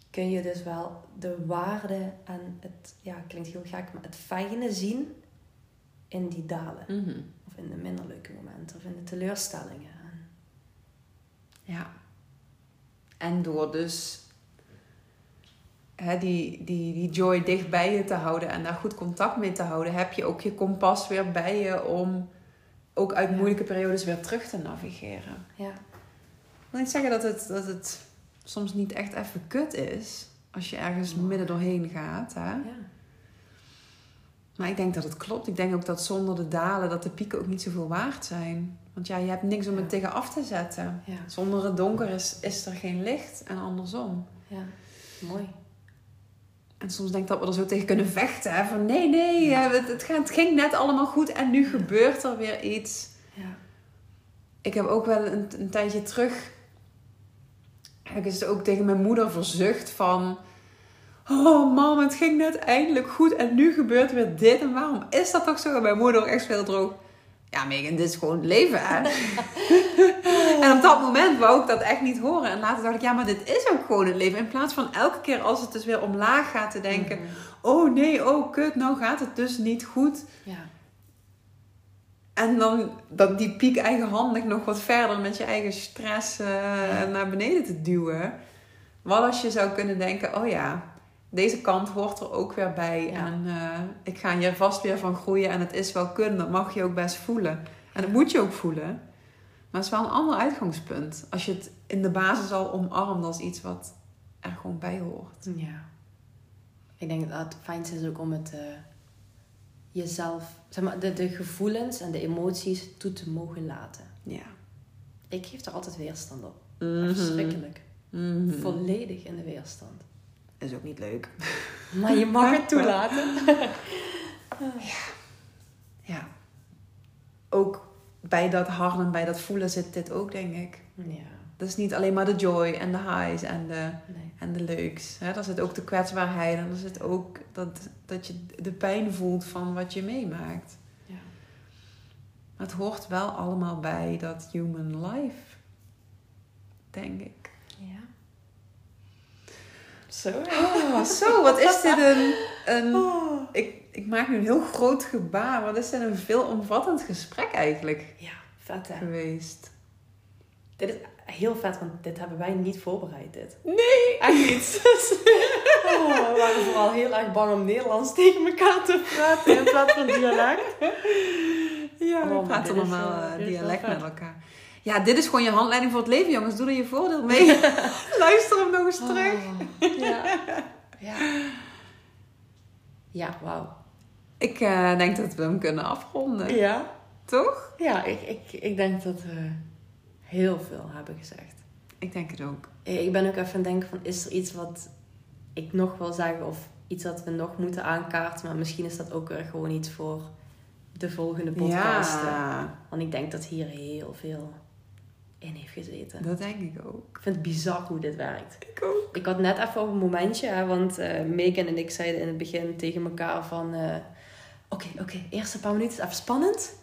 kun je dus wel de waarde en het, ja, klinkt heel gek, maar het fijne zien in die dalen. Mhm. Of in de minder leuke momenten. Of in de teleurstellingen. Ja. En door dus hè, die, die, die joy dicht bij je te houden en daar goed contact mee te houden, heb je ook je kompas weer bij je om ook uit moeilijke periodes weer terug te navigeren. Ja. Ik wil niet zeggen dat het, dat het soms niet echt even kut is als je ergens midden doorheen gaat. Hè? Ja. Maar ik denk dat het klopt. Ik denk ook dat zonder de dalen, dat de pieken ook niet zoveel waard zijn. Want ja, je hebt niks om het Ja. tegen af te zetten. Ja. Zonder het donker is, is er geen licht en andersom. Ja. Mooi. En soms denk ik dat we er zo tegen kunnen vechten. Hè? Van nee, nee, eh, het, het, het ging net allemaal goed en nu gebeurt er weer iets. Ja. Ik heb ook wel een, een tijdje terug... Heb ik eens ook tegen mijn moeder verzucht van... Oh mam, het ging net eindelijk goed en nu gebeurt weer dit. En waarom is dat toch zo? En mijn moeder ook echt veel droog. Ja, Megan, dit is gewoon het leven, hè? en op dat moment wou ik dat echt niet horen. En later dacht ik, ja, maar dit is ook gewoon het leven. In plaats van elke keer als het dus weer omlaag gaat te denken... Mhm. Oh nee, oh kut, nou gaat het dus niet goed. Ja. En dan dat die piek eigenhandig nog wat verder met je eigen stress eh, naar beneden te duwen. Wat als je zou kunnen denken, oh ja, deze kant hoort er ook weer bij. Ja. En eh, ik ga hier vast weer van groeien en het is wel kunnen. Dat mag je ook best voelen. En dat moet je ook voelen. Maar het is wel een ander uitgangspunt. Als je het in de basis al omarmt als iets wat er gewoon bij hoort. Ja. Ik denk dat het fijnste is ook om het eh, jezelf, zeg maar, de, de gevoelens en de emoties toe te mogen laten. Ja. Ik geef er altijd weerstand op. Mhm. Verschrikkelijk. Mhm. Volledig in de weerstand. Is ook niet leuk. Maar je mag het toelaten. Ja. Ook bij dat harden, bij dat voelen zit dit ook, denk ik. Ja. Dat is niet alleen maar de joy en de highs en de, Nee. en de leuks. Hè? Daar zit ook de kwetsbaarheid en er zit ook dat, dat je de pijn voelt van wat je meemaakt. Ja. Maar het hoort wel allemaal bij dat human life, denk ik. Zo. Oh, zo, wat is dit een... een Oh. ik, ik maak nu een heel groot gebaar. Wat is dit een veelomvattend gesprek eigenlijk Ja, vet hè. geweest. Dit is heel vet, want dit hebben wij niet voorbereid, dit. Nee! Echt niet. Oh, we waren vooral heel erg bang om Nederlands tegen elkaar te praten in plaats van dialect. Ja, Oh, we maar praten normaal eh, eh, dialect met elkaar. Ja, dit is gewoon je handleiding voor het leven, jongens. Doe er je voordeel mee. Luister hem nog eens terug. Oh, ja. Ja. Ja, wauw. Ik eh, denk dat we hem kunnen afronden. Ja. Toch? Ja, ik, ik, ik denk dat we heel veel hebben gezegd. Ik denk het ook. Ik ben ook even aan het denken van, is er iets wat ik nog wil zeggen of iets dat we nog moeten aankaarten? Maar misschien is dat ook weer gewoon iets voor de volgende podcast. Ja, Want ik denk dat hier heel veel in heeft gezeten. dat denk ik ook. Ik vind het bizar hoe dit werkt. Ik ook. Ik had net even een momentje, hè, want eh Megan en ik zeiden in het begin tegen elkaar van... eh, Oké, oké, eerste paar minuten is even spannend.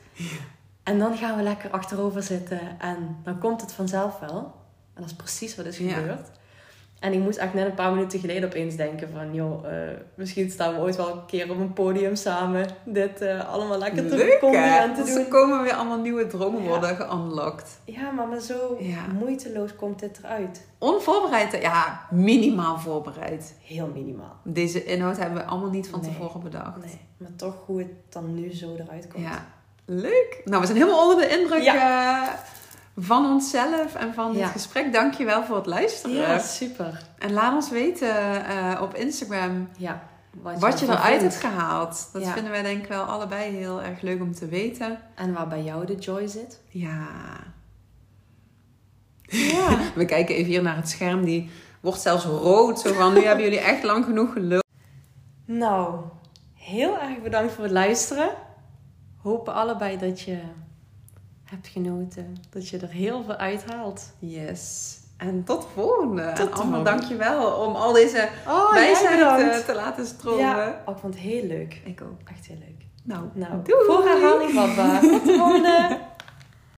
En dan gaan we lekker achterover zitten en dan komt het vanzelf wel. En dat is precies wat is Ja. gebeurd. En ik moest echt net een paar minuten geleden opeens denken van... joh, eh, misschien staan we ooit wel een keer op een podium samen... dit eh, allemaal lekker te Leuk en te Dus doen. er komen weer allemaal nieuwe dromen Ja. worden geunlocked. Ja, maar, maar zo Ja. moeiteloos komt dit eruit. Onvoorbereid, ja, minimaal voorbereid. Heel minimaal. Deze inhoud hebben we allemaal niet van Nee. tevoren bedacht. Nee, maar toch hoe het dan nu zo eruit komt. Ja, leuk. Nou, we zijn helemaal onder de indruk eh, van onszelf en van dit Ja. gesprek. Dank je wel voor het luisteren. Ja, super. En laat ons weten eh, op Instagram Ja, wat je eruit hebt gehaald. Dat Ja. vinden wij denk ik wel allebei heel erg leuk om te weten. En waar bij jou de joy zit. Ja. Ja. We kijken even hier naar het scherm. Die wordt zelfs rood. Zo van, nu hebben jullie echt lang genoeg geluld. nou, heel erg bedankt voor het luisteren. Hopen allebei dat je hebt genoten. Dat je er heel veel uithaalt. Yes. En tot de volgende. Tot en allemaal dankjewel om al deze Oh, wijsheid eh, te laten stromen. Ja, oh, ik vond het heel leuk. Ik ook. Echt heel leuk. Nou, Nou, doei. voor herhaling, papa. Tot de volgende.